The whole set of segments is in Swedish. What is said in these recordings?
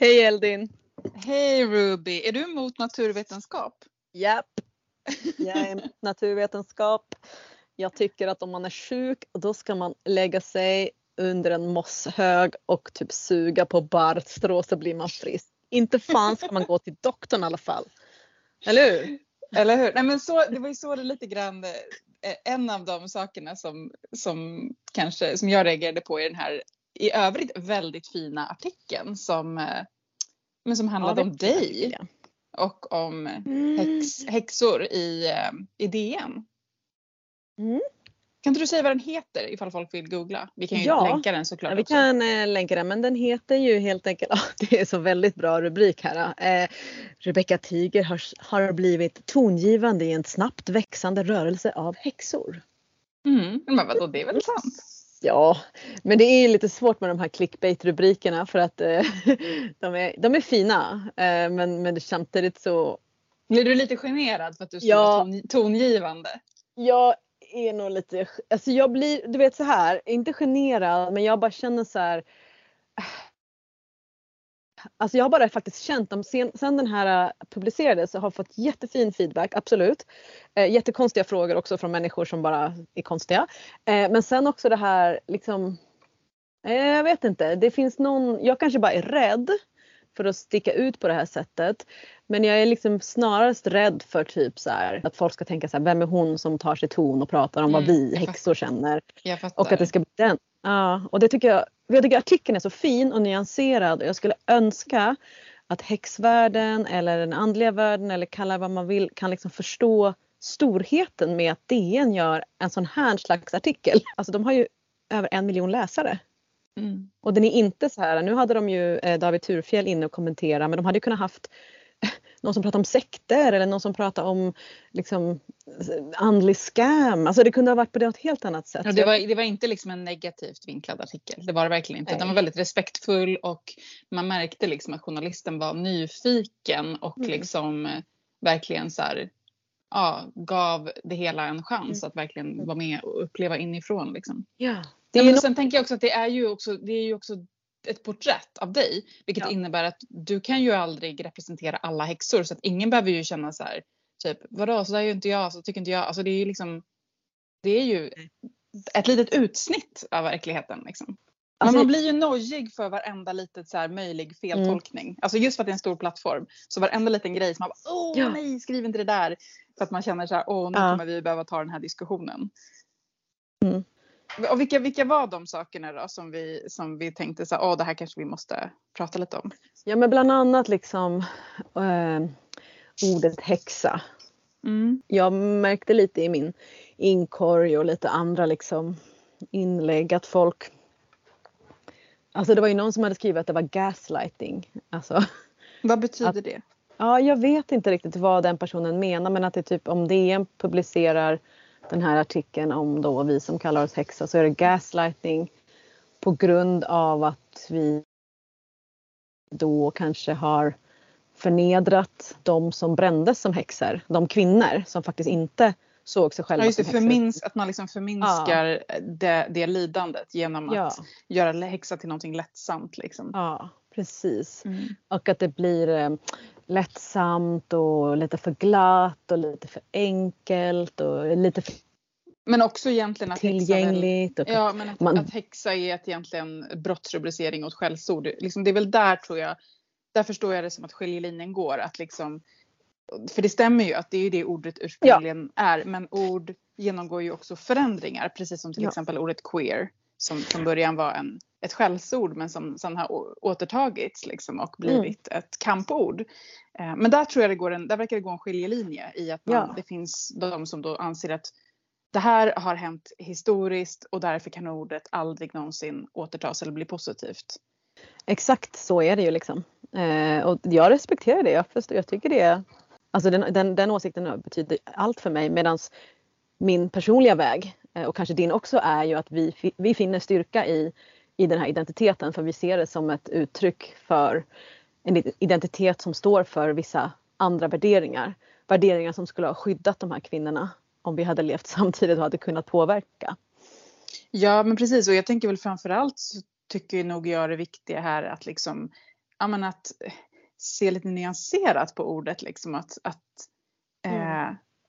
Hej Eldin! Hej Ruby! Är du emot naturvetenskap? Japp! Jag är emot naturvetenskap. Jag tycker att om man är sjuk då ska man lägga sig under en mosshög och typ suga på barrstrå så blir man frisk. Inte fan ska man gå till doktorn i alla fall. Eller hur? Eller hur? Nej, men så, det var ju så det lite grann, eh, en av de sakerna som, som, kanske, som jag reagerade på i den här i övrigt väldigt fina artikeln som, eh, men som handlade ja, om dig och om mm. häx, häxor i, eh, i DN. Mm. Kan inte du säga vad den heter ifall folk vill googla? Vi kan ju ja, länka den såklart. Ja, vi också. kan eh, länka den men den heter ju helt enkelt, ja, det är så väldigt bra rubrik här. Eh, Rebecca Tiger har, har blivit tongivande i en snabbt växande rörelse av häxor. Mm, men vadå det är väl sant? Ja, men det är lite svårt med de här clickbait-rubrikerna för att eh, de, är, de är fina eh, men, men samtidigt så... Blir du lite generad för att du ska ja, vara ton, tongivande? Jag är nog lite, alltså jag blir, du vet så här, inte generad men jag bara känner så här Alltså jag har bara faktiskt känt dem sen, sen den här äh, publicerades och har fått jättefin feedback, absolut. Eh, jättekonstiga frågor också från människor som bara är konstiga. Eh, men sen också det här liksom, eh, jag vet inte, det finns någon, jag kanske bara är rädd för att sticka ut på det här sättet. Men jag är liksom snarast rädd för typ så här, att folk ska tänka så här, vem är hon som tar sig ton och pratar om mm, vad vi häxor känner. Och att det ska bli den. Ja, och det tycker jag jag tycker artikeln är så fin och nyanserad och jag skulle önska att häxvärlden eller den andliga världen eller kalla vad man vill kan liksom förstå storheten med att DN gör en sån här slags artikel. Alltså de har ju över en miljon läsare. Mm. Och den är inte så här, nu hade de ju eh, David Turfjell inne och kommentera men de hade ju kunnat haft någon som pratar om sekter eller någon som pratar om liksom, andlig scam. Alltså det kunde ha varit på ett helt annat sätt. Ja, det, var, det var inte liksom en negativt vinklad artikel. Det var det verkligen inte. Nej. Den var väldigt respektfull och man märkte liksom att journalisten var nyfiken och mm. liksom eh, verkligen så här, ja, gav det hela en chans mm. att verkligen vara med och uppleva inifrån. Liksom. Ja. Det är men sen tänker jag också att det är ju också, det är ju också ett porträtt av dig. Vilket ja. innebär att du kan ju aldrig representera alla häxor så att ingen behöver ju känna så här typ vadå så där är ju inte jag så tycker inte jag. Alltså det är ju liksom det är ju ett litet utsnitt av verkligheten liksom. Alltså, man blir ju nojig för varenda litet så här möjlig feltolkning. Mm. Alltså just för att det är en stor plattform. Så varenda liten grej som man bara åh ja. nej skriv inte det där. För att man känner så här åh nu ja. kommer vi behöva ta den här diskussionen. Mm. Och vilka, vilka var de sakerna då som vi, som vi tänkte så åh det här kanske vi måste prata lite om? Ja men bland annat liksom eh, ordet häxa. Mm. Jag märkte lite i min inkorg och lite andra liksom inlägg att folk Alltså det var ju någon som hade skrivit att det var gaslighting. Alltså, Vad betyder att, det? Ja, jag vet inte riktigt vad den personen menar men att det är typ om DN publicerar den här artikeln om då vi som kallar oss häxa så är det gaslighting på grund av att vi då kanske har förnedrat de som brändes som häxor, de kvinnor som faktiskt inte såg sig själva ja, just det, som förminsk, Att man liksom förminskar ja. det, det lidandet genom ja. att göra häxa till någonting lättsamt. Liksom. Ja, precis. Mm. Och att det blir eh, lättsamt och lite för glatt och lite för enkelt och lite för men också egentligen att tillgängligt. Häxa, ja, men att, man, att häxa är ett egentligen brottsrubricering och ett skällsord. Liksom, det är väl där tror jag, där förstår jag det som att skiljelinjen går. Att liksom, för det stämmer ju att det är det ordet ursprungligen ja. är. Men ord genomgår ju också förändringar. Precis som till ja. exempel ordet queer. Som från början var en, ett skällsord men som sen har återtagits liksom, och blivit mm. ett kampord. Eh, men där tror jag det går en, där verkar det gå en skiljelinje i att man, ja. det finns de som då anser att det här har hänt historiskt och därför kan ordet aldrig någonsin återtas eller bli positivt. Exakt så är det ju liksom. Eh, och jag respekterar det. Jag, förstår, jag tycker det Alltså den, den, den åsikten betyder allt för mig medan min personliga väg eh, och kanske din också är ju att vi, vi finner styrka i, i den här identiteten för vi ser det som ett uttryck för en identitet som står för vissa andra värderingar. Värderingar som skulle ha skyddat de här kvinnorna om vi hade levt samtidigt och hade kunnat påverka. Ja men precis och jag tänker väl framförallt så tycker nog jag det viktiga här att liksom ja, men att se lite nyanserat på ordet. Liksom, att, att,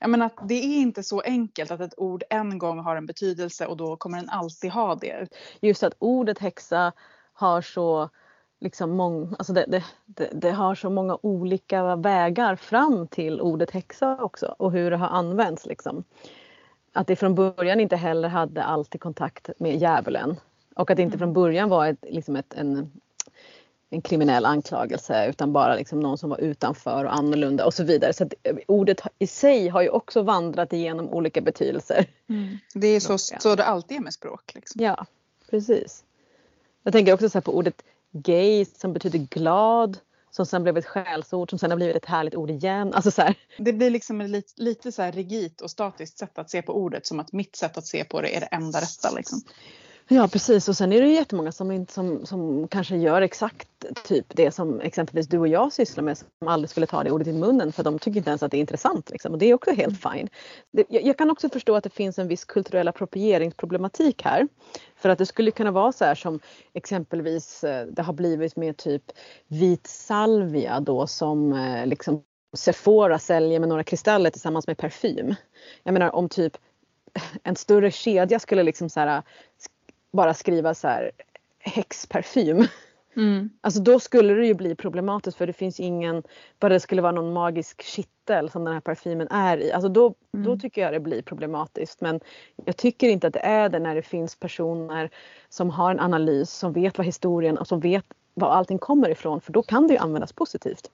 mm. eh, ja, men att det är inte så enkelt att ett ord en gång har en betydelse och då kommer den alltid ha det. Just att ordet häxa har så liksom mång, alltså det, det, det, det, har så många olika vägar fram till ordet häxa också och hur det har använts. Liksom. Att det från början inte heller hade alltid kontakt med djävulen och att det inte från mm. början var ett, liksom ett, en, en kriminell anklagelse utan bara liksom någon som var utanför och annorlunda och så vidare. Så ordet i sig har ju också vandrat igenom olika betydelser. Mm. Det är så, så det alltid är med språk. Liksom. Ja, precis. Jag tänker också så på ordet gay som betyder glad som sen blev ett skällsord som sen har blivit ett härligt ord igen. Alltså så här. Det blir liksom ett lite, lite så här rigid och statiskt sätt att se på ordet som att mitt sätt att se på det är det enda rätta. Liksom. Ja precis och sen är det jättemånga som, som, som kanske gör exakt typ det som exempelvis du och jag sysslar med som aldrig skulle ta det ordet i munnen för de tycker inte ens att det är intressant. Liksom. Och det är också helt mm. fine. Det, jag, jag, kan också förstå att det finns en viss kulturell approprieringsproblematik här. För att det skulle kunna vara så här som exempelvis eh, det har blivit med typ vit salvia då som eh, liksom Sephora säljer med några kristaller tillsammans med parfym. Jag menar om typ en större kedja skulle liksom så här bara skriva så här häxparfym. Mm. Alltså då skulle det ju bli problematiskt för det finns ingen, bara det skulle vara någon magisk kittel som den här parfymen är i. Alltså då, mm. då tycker jag det blir problematiskt men jag tycker inte att det är det när det finns personer som har en analys, som vet vad historien och som vet var allting kommer ifrån för då kan det ju användas positivt.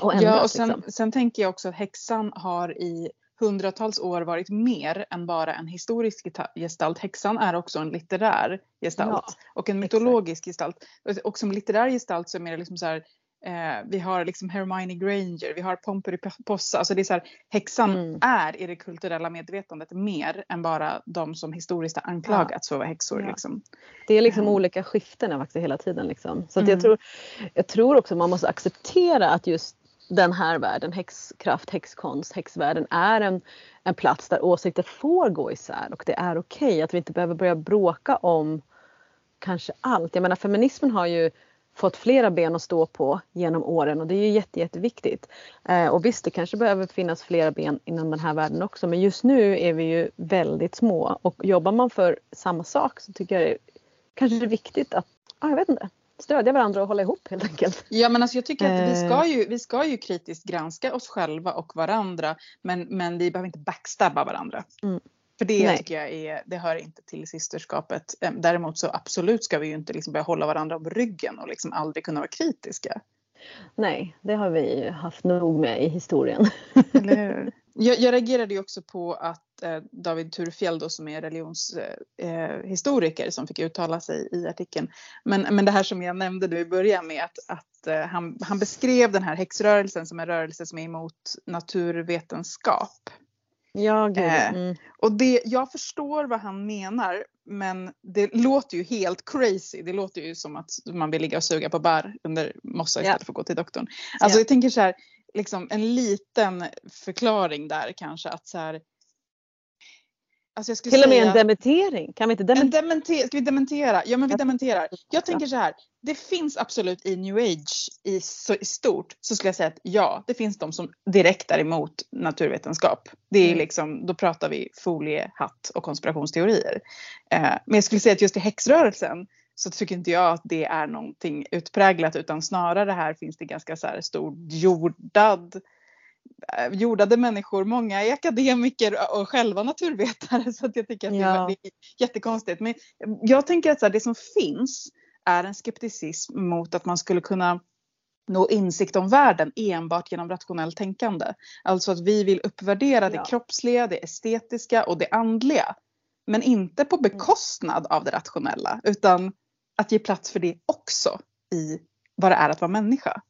Och ändras, ja och sen, liksom. sen tänker jag också att häxan har i hundratals år varit mer än bara en historisk gestalt. Häxan är också en litterär gestalt ja, och en mytologisk exakt. gestalt. Och som litterär gestalt så är det liksom så här, eh, vi har liksom Hermione Granger, vi har Pomperipossa. Alltså det är så här, häxan mm. är i det kulturella medvetandet mer än bara de som historiskt har anklagats ja. för att vara häxor. Ja. Liksom. Det är liksom mm. olika skiften faktiskt hela tiden. Liksom. Så mm. jag, tror, jag tror också man måste acceptera att just den här världen, häxkraft, häxkonst, häxvärlden är en, en plats där åsikter får gå isär och det är okej okay, att vi inte behöver börja bråka om kanske allt. Jag menar feminismen har ju fått flera ben att stå på genom åren och det är ju jätte, jätteviktigt. Eh, och visst, det kanske behöver finnas flera ben inom den här världen också men just nu är vi ju väldigt små och jobbar man för samma sak så tycker jag det kanske är viktigt att, ah, jag vet inte, stödja varandra och hålla ihop helt enkelt. Ja men alltså jag tycker att vi ska ju, vi ska ju kritiskt granska oss själva och varandra men, men vi behöver inte backstabba varandra. Mm. För det Nej. tycker jag är, det hör inte till systerskapet. Däremot så absolut ska vi ju inte liksom börja hålla varandra om ryggen och liksom aldrig kunna vara kritiska. Nej, det har vi haft nog med i historien. Eller hur? Jag, jag reagerade ju också på att eh, David Turfjell då, som är religionshistoriker eh, som fick uttala sig i artikeln. Men, men det här som jag nämnde nu i början med att, att eh, han, han beskrev den här häxrörelsen som en rörelse som är emot naturvetenskap. Ja, gud. Eh, mm. och det, jag förstår vad han menar men det låter ju helt crazy. Det låter ju som att man vill ligga och suga på bär under mossa istället yeah. för att gå till doktorn. Alltså yeah. jag tänker så här, liksom en liten förklaring där kanske att så här, Alltså Till och med en dementering? Kan vi inte dementera? Dementer ska vi dementera? Ja men vi dementerar. Jag tänker så här. Det finns absolut i new age i, så, i stort så skulle jag säga att ja, det finns de som direkt är emot naturvetenskap. Det är mm. liksom, då pratar vi foliehatt och konspirationsteorier. Eh, men jag skulle säga att just i häxrörelsen så tycker inte jag att det är någonting utpräglat utan snarare här finns det ganska så här stor jordad jordade människor, många är akademiker och själva naturvetare så att jag tycker att ja. det är jättekonstigt. Men jag tänker att så här, det som finns är en skepticism mot att man skulle kunna nå insikt om världen enbart genom rationellt tänkande. Alltså att vi vill uppvärdera det ja. kroppsliga, det estetiska och det andliga. Men inte på mm. bekostnad av det rationella utan att ge plats för det också i vad det är att vara människa.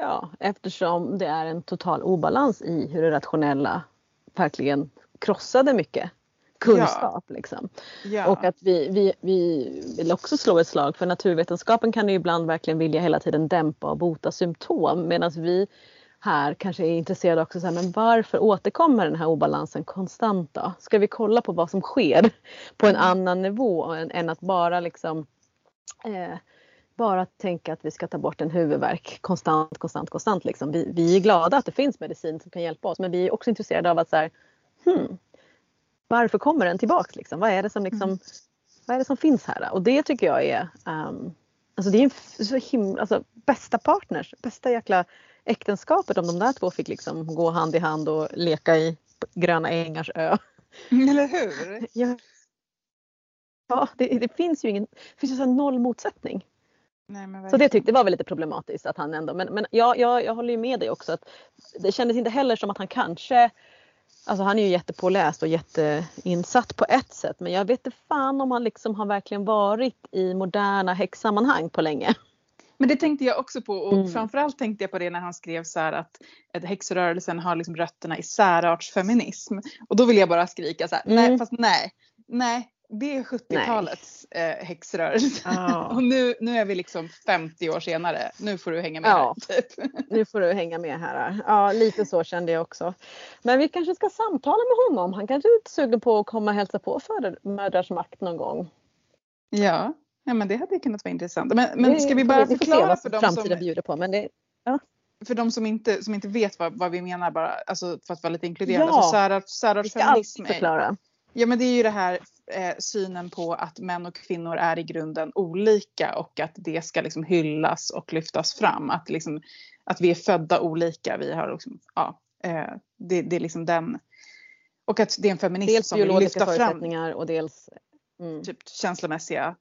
Ja, eftersom det är en total obalans i hur det rationella verkligen krossade mycket kunskap. Ja. Liksom. Ja. Och att vi, vi, vi vill också slå ett slag för naturvetenskapen kan ju ibland verkligen vilja hela tiden dämpa och bota symptom medan vi här kanske är intresserade också så här, men varför återkommer den här obalansen konstant då? Ska vi kolla på vad som sker på en mm. annan nivå än, än att bara liksom eh, bara tänka att vi ska ta bort en huvudvärk konstant, konstant, konstant. Liksom. Vi, vi är glada att det finns medicin som kan hjälpa oss men vi är också intresserade av att så här, hmm, varför kommer den tillbaks? Liksom? Vad, är det som liksom, mm. vad är det som finns här? Och det tycker jag är um, Alltså det är en så himla, alltså bästa partners, bästa jäkla äktenskapet om de där två fick liksom gå hand i hand och leka i Gröna Ängars ö. Eller hur? Ja, ja det, det finns ju ingen, det finns ju så noll motsättning. Nej, så det tyckte var väl lite problematiskt att han ändå, men, men ja, jag, jag håller ju med dig också att det kändes inte heller som att han kanske Alltså han är ju jättepåläst och jätteinsatt på ett sätt men jag vet inte fan om han liksom har verkligen varit i moderna häxsammanhang på länge. Men det tänkte jag också på och mm. framförallt tänkte jag på det när han skrev så att häxrörelsen har liksom rötterna i särartsfeminism. Och då vill jag bara skrika så här, mm. nej fast nej, nej det är 70-talets eh, häxrörelse. Oh. och nu, nu är vi liksom 50 år senare. Nu får du hänga med ja. här. Typ. nu får du hänga med här. Ja, lite så kände jag också. Men vi kanske ska samtala med honom. Han kanske är sugen på att komma och hälsa på för Mödrars makt någon gång. Ja, ja men det hade kunnat vara intressant. Men, men ska vi bara vi förklara för dem som... bjuder på. Men det, ja. För de som inte, som inte vet vad, vad vi menar bara, alltså för att vara lite inkluderande. Ja, så Särart, vi ska alltid förklara. Ja men det är ju det här eh, synen på att män och kvinnor är i grunden olika och att det ska liksom hyllas och lyftas fram. Att, liksom, att vi är födda olika. Vi har liksom, ja, eh, det, det, är liksom den. Och att det är en feminist dels som vill lyfta fram. och dels mm. typ känslomässiga,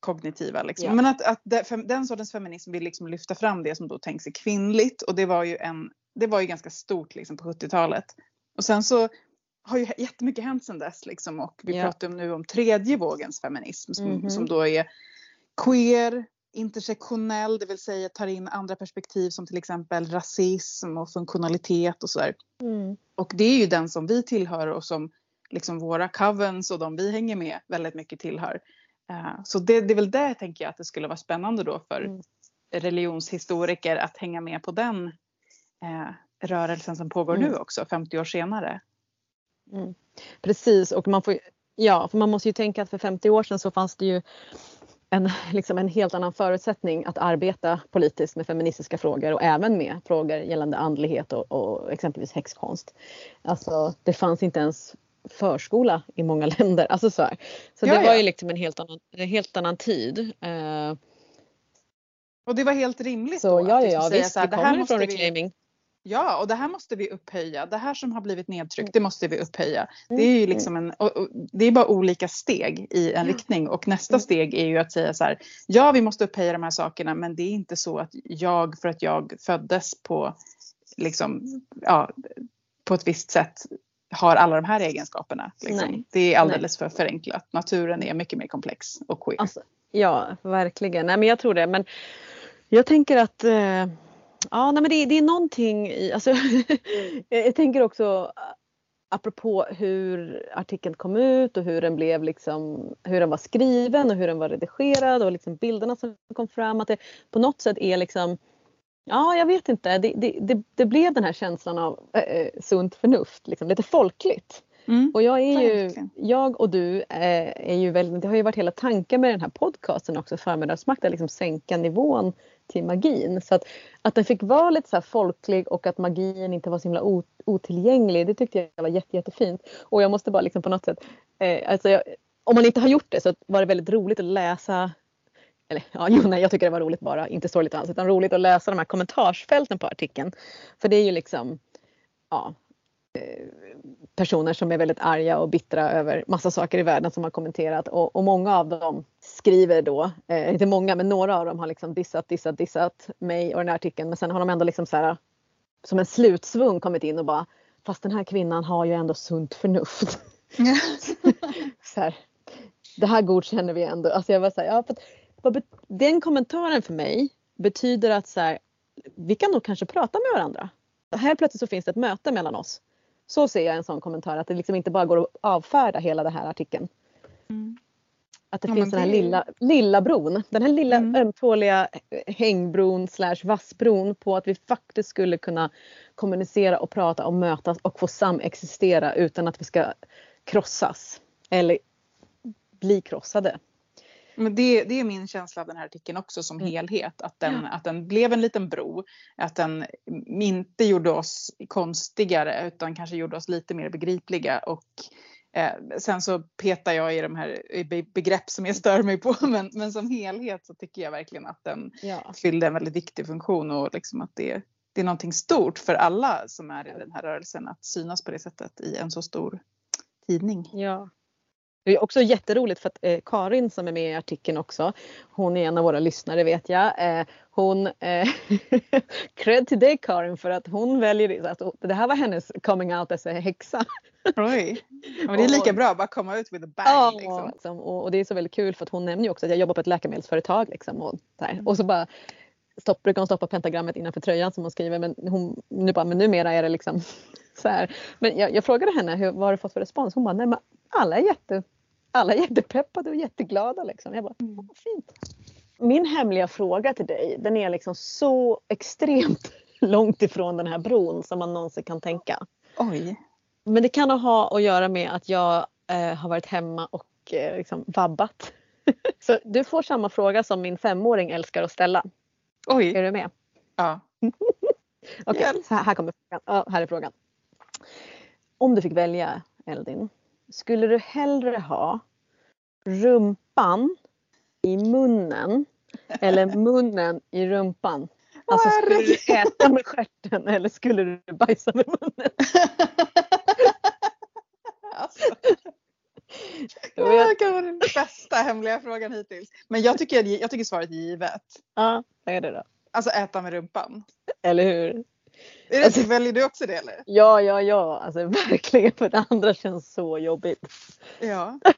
kognitiva. Liksom. Ja. Men att, att det, den sortens feminism vill liksom lyfta fram det som då tänks är kvinnligt och det var ju en det var ju ganska stort liksom på 70-talet. Och sen så har ju jättemycket hänt sedan dess liksom och vi yeah. pratar nu om tredje vågens feminism som, mm -hmm. som då är queer, intersektionell, det vill säga tar in andra perspektiv som till exempel rasism och funktionalitet och sådär. Mm. Och det är ju den som vi tillhör och som liksom våra covens och de vi hänger med väldigt mycket tillhör. Uh, så det, det är väl där tänker jag att det skulle vara spännande då för mm. religionshistoriker att hänga med på den uh, rörelsen som pågår mm. nu också 50 år senare. Mm. Precis och man får ja, för man måste ju tänka att för 50 år sedan så fanns det ju en, liksom en helt annan förutsättning att arbeta politiskt med feministiska frågor och även med frågor gällande andlighet och, och exempelvis häxkonst. Alltså det fanns inte ens förskola i många länder. Alltså så här. så det var ju liksom en helt annan, en helt annan tid. Uh, och det var helt rimligt så, då? Ja, ja, ja visst. Så här, det kommer ifrån reclaiming. Ja, och det här måste vi upphöja. Det här som har blivit nedtryckt, det måste vi upphöja. Det är ju mm. liksom en, och, och, det är bara olika steg i en riktning och nästa mm. steg är ju att säga så här, ja vi måste upphöja de här sakerna men det är inte så att jag för att jag föddes på liksom, ja, på ett visst sätt har alla de här egenskaperna. Liksom. Det är alldeles Nej. för förenklat. Naturen är mycket mer komplex och queer. Alltså, ja, verkligen. Nej, men jag tror det. Men jag tänker att eh Ja, nej, men det, det är någonting i, alltså, jag tänker också apropå hur artikeln kom ut och hur den blev liksom, hur den var skriven och hur den var redigerad och liksom bilderna som kom fram. Att det på något sätt är liksom, ja jag vet inte, det, det, det, det blev den här känslan av äh, sunt förnuft, liksom, lite folkligt. Mm, och jag är ju, jag och du är, är ju väldigt, det har ju varit hela tanken med den här podcasten också, förmiddagsmakt, att liksom sänka nivån till magin. Så att, att den fick vara lite så folklig och att magin inte var så himla otillgänglig, det tyckte jag var jätte, jättefint. Och jag måste bara liksom på något sätt, eh, alltså jag, om man inte har gjort det så var det väldigt roligt att läsa eller ja, jo, nej, jag tycker det var roligt bara, inte sorgligt alls, utan roligt att läsa de här kommentarsfälten på artikeln. För det är ju liksom, ja, personer som är väldigt arga och bittra över massa saker i världen som har kommenterat och, och många av dem skriver då, eh, inte många men några av dem har liksom dissat, dissat, dissat mig och den här artikeln men sen har de ändå liksom så här, som en slutsvung kommit in och bara fast den här kvinnan har ju ändå sunt förnuft. så här, det här godkänner vi ändå. Alltså jag var så här, ja, för den kommentaren för mig betyder att så här, vi kan nog kanske prata med varandra. Här plötsligt så finns det ett möte mellan oss. Så ser jag en sån kommentar att det liksom inte bara går att avfärda hela den här artikeln. Mm. Att det ja, finns den här det... lilla, lilla bron. Den här lilla mm. ömtåliga hängbron slash vassbron på att vi faktiskt skulle kunna kommunicera och prata och mötas och få samexistera utan att vi ska krossas. Eller bli krossade. Men det, det är min känsla av den här artikeln också som Mm. helhet. Att den, Ja. att den blev en liten bro. Att den inte gjorde oss konstigare utan kanske gjorde oss lite mer begripliga. Och eh, sen så petar jag i de här begrepp som jag stör mig på. Men, men som helhet så tycker jag verkligen att den Ja. fyllde en väldigt viktig funktion. Och liksom att det, det är någonting stort för alla som är i den här rörelsen att synas på det sättet i en så stor tidning. Ja. Det är också jätteroligt för att eh, Karin som är med i artikeln också, hon är en av våra lyssnare vet jag. Eh, hon, eh, cred till dig Karin för att hon väljer, att det här var hennes coming out as a häxa. Oj. Men det är lika bra att bara komma ut with a bang. Ja, liksom. liksom, och, och det är så väldigt kul för att hon nämner ju också att jag jobbar på ett läkemedelsföretag. Liksom, och, så här. och så bara stopp, brukar hon stoppa pentagrammet innanför tröjan som hon skriver men, hon, nu bara, men numera är det liksom så här. Men jag, jag frågade henne hur, vad har du fått för respons? Hon bara, nej men alla är, jätte, alla är jättepeppade och jätteglada. Liksom. Jag bara, Mm. "Åh, vad fint. Min hemliga fråga till dig den är liksom så extremt långt ifrån den här bron som man någonsin kan tänka. Oj. Men det kan ha att göra med att jag eh, har varit hemma och eh, liksom vabbat. Så du får samma fråga som min femåring älskar att ställa. Oj. Är du med? Ja. Okej, här, här kommer frågan. Ja, här är frågan. Om du fick välja Eldin, skulle du hellre ha rumpan i munnen eller munnen i rumpan? Alltså skulle du äta med stjärten eller skulle du bajsa med munnen? alltså, det kan vara den bästa hemliga frågan hittills. Men jag tycker, jag tycker svaret är givet. Ja, vad är det då? Alltså äta med rumpan. Eller hur? Är det, Alltså- väljer du också det eller? Ja, ja, ja, alltså verkligen för det andra känns så jobbigt. Ja.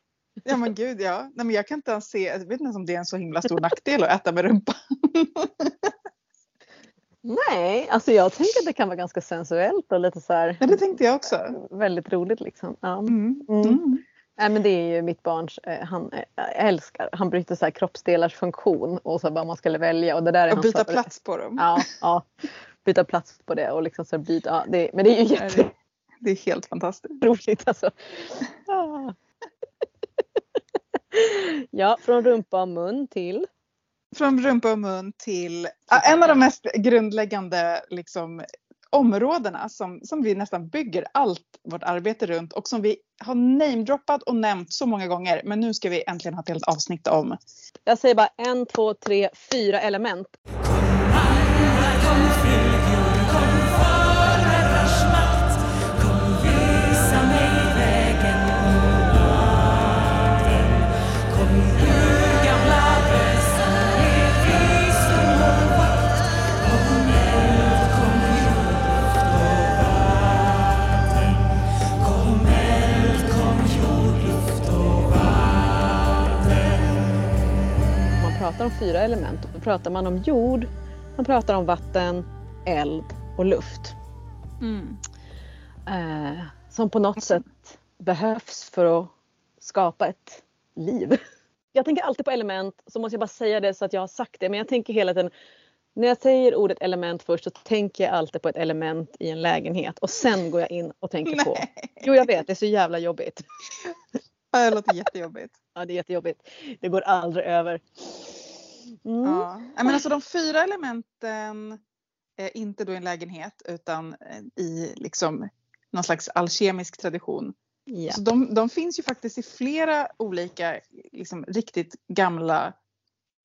Ja men gud ja. Nej, men jag kan inte ens se, jag vet inte ens om det är en så himla stor nackdel att äta med rumpan. Nej, alltså jag tänker att det kan vara ganska sensuellt och lite så här Ja det tänkte jag också. väldigt roligt liksom. Ja. Mm. Mm. Mm. Nej men det är ju mitt barns, eh, han eh, älskar, han bryter så här kroppsdelars funktion och så bara man skulle välja och det där är Och byta plats på dem. Ja, ja, byta plats på det och liksom så byta, ja, det, men det är ju är- Det är helt fantastiskt. jätteroligt alltså. Ah. Ja, från rumpa och mun till Från rumpa och mun till ja, en av de mest grundläggande liksom, områdena som, som vi nästan bygger allt vårt arbete runt och som vi har namedroppat och nämnt så många gånger. Men nu ska vi äntligen ha ett helt avsnitt om. Jag säger bara en, två, tre, fyra element. Pratar om fyra element, då pratar man om jord, man pratar om vatten, eld och luft. Eh, som på något sätt behövs för att skapa ett liv. Jag tänker alltid på element, så måste jag bara säga det så att jag har sagt det, men jag tänker hela tiden när jag säger ordet element först så tänker jag alltid på ett element i en lägenhet och sen går jag in och tänker på. Nej, Jo jag vet, det är så jävla jobbigt. Ja, det låter jättejobbigt. Ja det är jättejobbigt. Det går aldrig över. Mm. Ja. Men alltså de fyra elementen är inte då i en lägenhet utan eh, i liksom någon slags alkemisk tradition. Ja. Så de, de finns ju faktiskt i flera olika liksom, riktigt gamla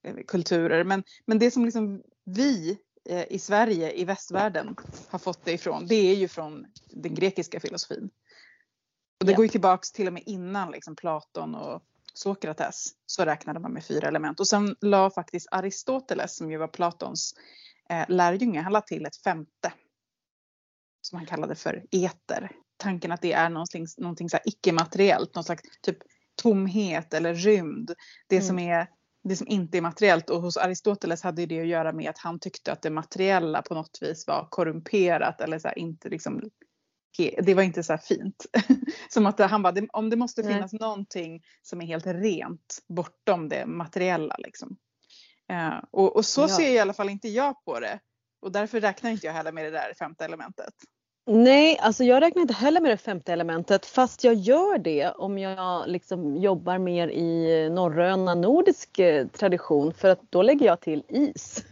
eh, kulturer. Men, men det som liksom vi eh, i Sverige, i västvärlden, har fått det ifrån, det är ju från den grekiska filosofin. Och det Ja. går ju tillbaks till och med innan liksom, Platon och Sokrates så räknade man med fyra element. Och sen la faktiskt Aristoteles, som ju var Platons eh, lärjunge, han la till ett femte. Som han kallade för eter. Tanken att det är någonting, någonting så icke-materiellt, någon slags typ tomhet eller rymd. Det Mm. som är det som inte är materiellt och hos Aristoteles hade det att göra med att han tyckte att det materiella på något vis var korrumperat eller så här, inte liksom det var inte så fint. Som att han bara, om det måste Nej. finnas någonting som är helt rent bortom det materiella liksom. Eh, och, och så Ja. ser i alla fall inte jag på det. Och därför räknar inte jag heller med det där femte elementet. Nej, alltså jag räknar inte heller med det femte elementet fast jag gör det om jag liksom jobbar mer i norröna nordisk eh, tradition för att då lägger jag till is.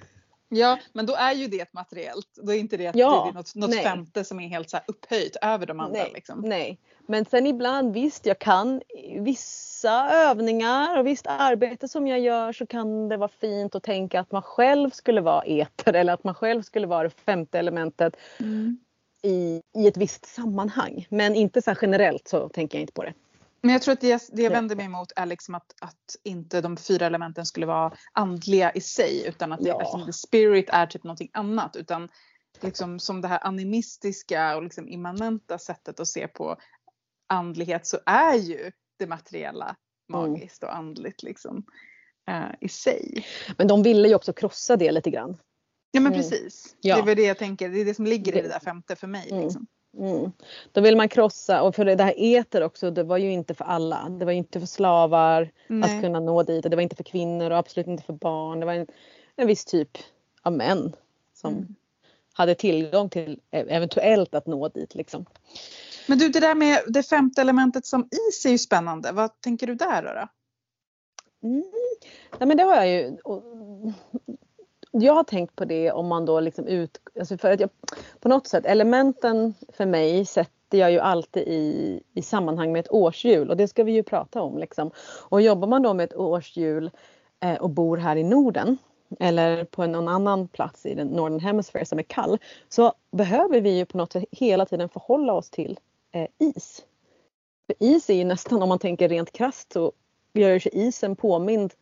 Ja, men då är ju det ett materiellt. Då är inte det, ja, det något, något femte som är helt så upphöjt över de andra. Nej, liksom. nej, men sen ibland visst, jag kan vissa övningar och visst arbete som jag gör så kan det vara fint att tänka att man själv skulle vara eter eller att man själv skulle vara det femte elementet. Mm i, i ett visst sammanhang. Men inte så generellt så tänker jag inte på det. Men jag tror att det, det jag vänder mig emot är liksom att, att inte de fyra elementen skulle vara andliga i sig utan att det, ja. alltså, the spirit är typ någonting annat. Utan liksom som det här animistiska och liksom immanenta sättet att se på andlighet så är ju det materiella magiskt och andligt liksom uh, i sig. Men de ville ju också krossa det lite grann. Ja men mm. precis. Ja. Det är väl det jag tänker. Det är det som ligger i det där femte för mig. Mm. Liksom. Mm. Då vill man krossa och för det här eter också det var ju inte för alla. Det var ju inte för slavar Nej. att kunna nå dit det var inte för kvinnor och absolut inte för barn. Det var en, en viss typ av män som mm. hade tillgång till e-, eventuellt att nå dit liksom. Men du det där med det femte elementet som is är ju spännande. Vad tänker du där då? då? Mm. Nej, men det har jag ju jag har tänkt på det om man då liksom ut... Alltså för att jag, på något sätt, elementen för mig sätter jag ju alltid i, i sammanhang med ett årshjul och det ska vi ju prata om. Liksom. Och jobbar man då med ett årshjul eh, och bor här i Norden eller på någon annan plats i den Northern Hemisphere som är kall så behöver vi ju på något sätt hela tiden förhålla oss till eh, is. För is är ju nästan, om man tänker rent krasst så gör sig isen påmind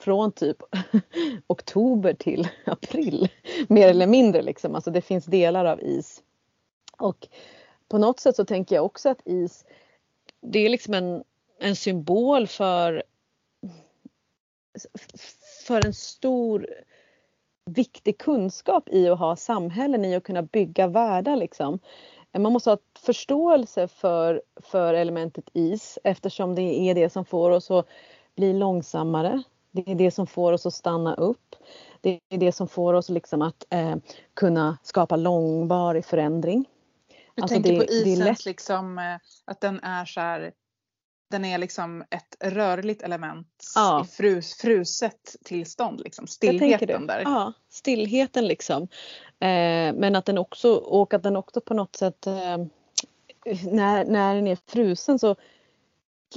från typ oktober till april. Mer eller mindre liksom. Alltså det finns delar av is. Och på något sätt så tänker jag också att is det är liksom en, en symbol för för en stor viktig kunskap i att ha samhällen, i att kunna bygga världar liksom. Man måste ha förståelse för, för elementet is eftersom det är det som får oss att bli långsammare, det är det som får oss att stanna upp. Det är det som får oss liksom att eh, kunna skapa långvarig förändring. Du alltså tänker det, på isens liksom eh, att den är så här, den är liksom ett rörligt element ja. i frus, fruset tillstånd, liksom. stillheten där. Ja, stillheten liksom. Eh, men att den också, och att den också på något sätt eh, när, när den är frusen så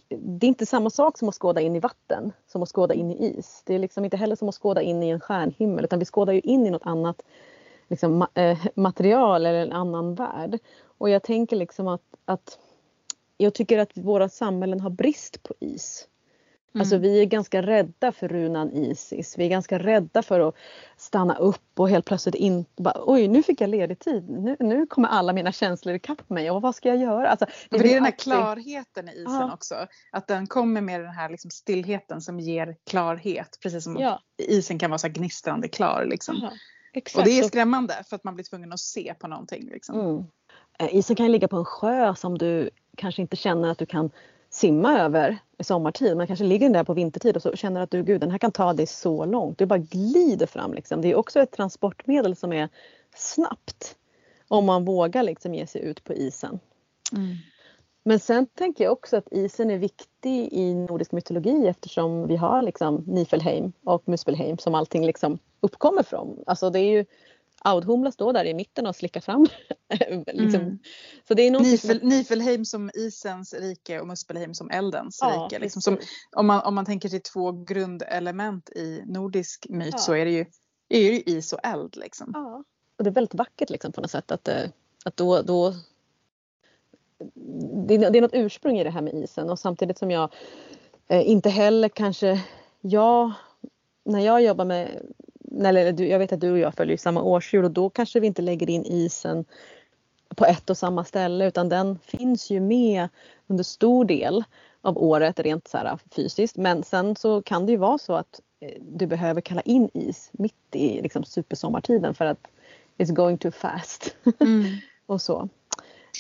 det är inte samma sak som att skåda in i vatten som att skåda in i is. Det är liksom inte heller som att skåda in i en stjärnhimmel utan vi skådar ju in i något annat liksom, äh, material eller en annan värld. Och jag tänker liksom att, att jag tycker att våra samhällen har brist på is. Alltså mm. vi är ganska rädda för runan Isis. Vi är ganska rädda för att stanna upp och helt plötsligt in, bara, oj nu fick jag ledig tid. Nu, nu kommer alla mina känslor ikapp mig och vad ska jag göra? Alltså, det, det är den här klarheten i isen ja. också. Att den kommer med den här liksom stillheten som ger klarhet. Precis som ja. isen kan vara så gnistrande klar. Liksom. Och det är skrämmande för att man blir tvungen att se på någonting. Liksom. Mm. Eh, isen kan ligga på en sjö som du kanske inte känner att du kan simma över i sommartid. Man kanske ligger där på vintertid och så känner att du, gud den här kan ta dig så långt. Du bara glider fram liksom. Det är också ett transportmedel som är snabbt. Om man vågar liksom ge sig ut på isen. Mm. Men sen tänker jag också att isen är viktig i nordisk mytologi eftersom vi har liksom Nifelheim och Muspelheim som allting liksom uppkommer från. Alltså det är ju Audhumla står där i mitten och slickar fram. liksom. mm. Så det är Nifel, som... Nifelheim som isens rike och Muspelheim som eldens ja, rike. Liksom som, om, man, om man tänker till två grundelement i nordisk myt ja. så är det, ju, är det ju is och eld. Liksom. Ja. Och det är väldigt vackert liksom, på något sätt att, eh, att då, då det, är, det är något ursprung i det här med isen och samtidigt som jag eh, inte heller kanske jag när jag jobbar med eller jag vet att du och jag följer samma årshjul och då kanske vi inte lägger in isen på ett och samma ställe utan den finns ju med under stor del av året rent så här fysiskt. Men sen så kan det ju vara så att eh, du behöver kalla in is mitt i liksom supersommartiden för att it's going too fast. Mm. och så.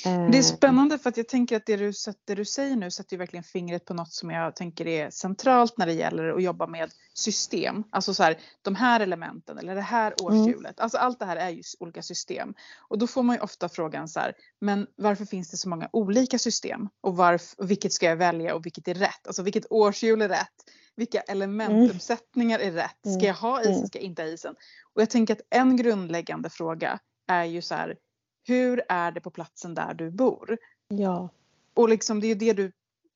Det är Eh, spännande för att jag tänker att det du, det du säger nu sätter ju verkligen fingret på något som jag tänker är centralt när det gäller att jobba med system. Alltså så här, de här elementen eller det här årshjulet. Alltså allt det här är ju olika system. Och då får man ju ofta frågan så här, men varför finns det så många olika system? Och varför, vilket ska jag välja och vilket är rätt? Alltså vilket årshjul är rätt? Vilka elementuppsättningar är rätt? Ska jag ha isen? Mm. Ska jag inte ha isen? Och jag tänker att en grundläggande fråga är ju så här, hur är det på platsen där du bor? ja. Och liksom det är ju det du,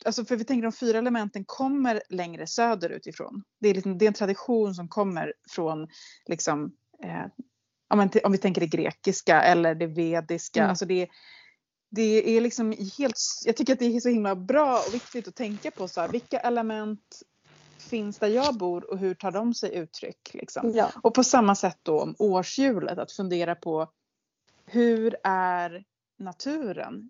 alltså för vi tänker de fyra elementen kommer längre söderut ifrån. Det är, liksom, det är en tradition som kommer från liksom, eh, om, om vi tänker det grekiska eller det vediska. Mm. Alltså det, det är liksom helt, jag tycker att det är så himla bra och viktigt att tänka på så här, vilka element finns där jag bor och hur tar de sig uttryck? Liksom. ja. Och på samma sätt då om årshjulet, att fundera på hur är naturen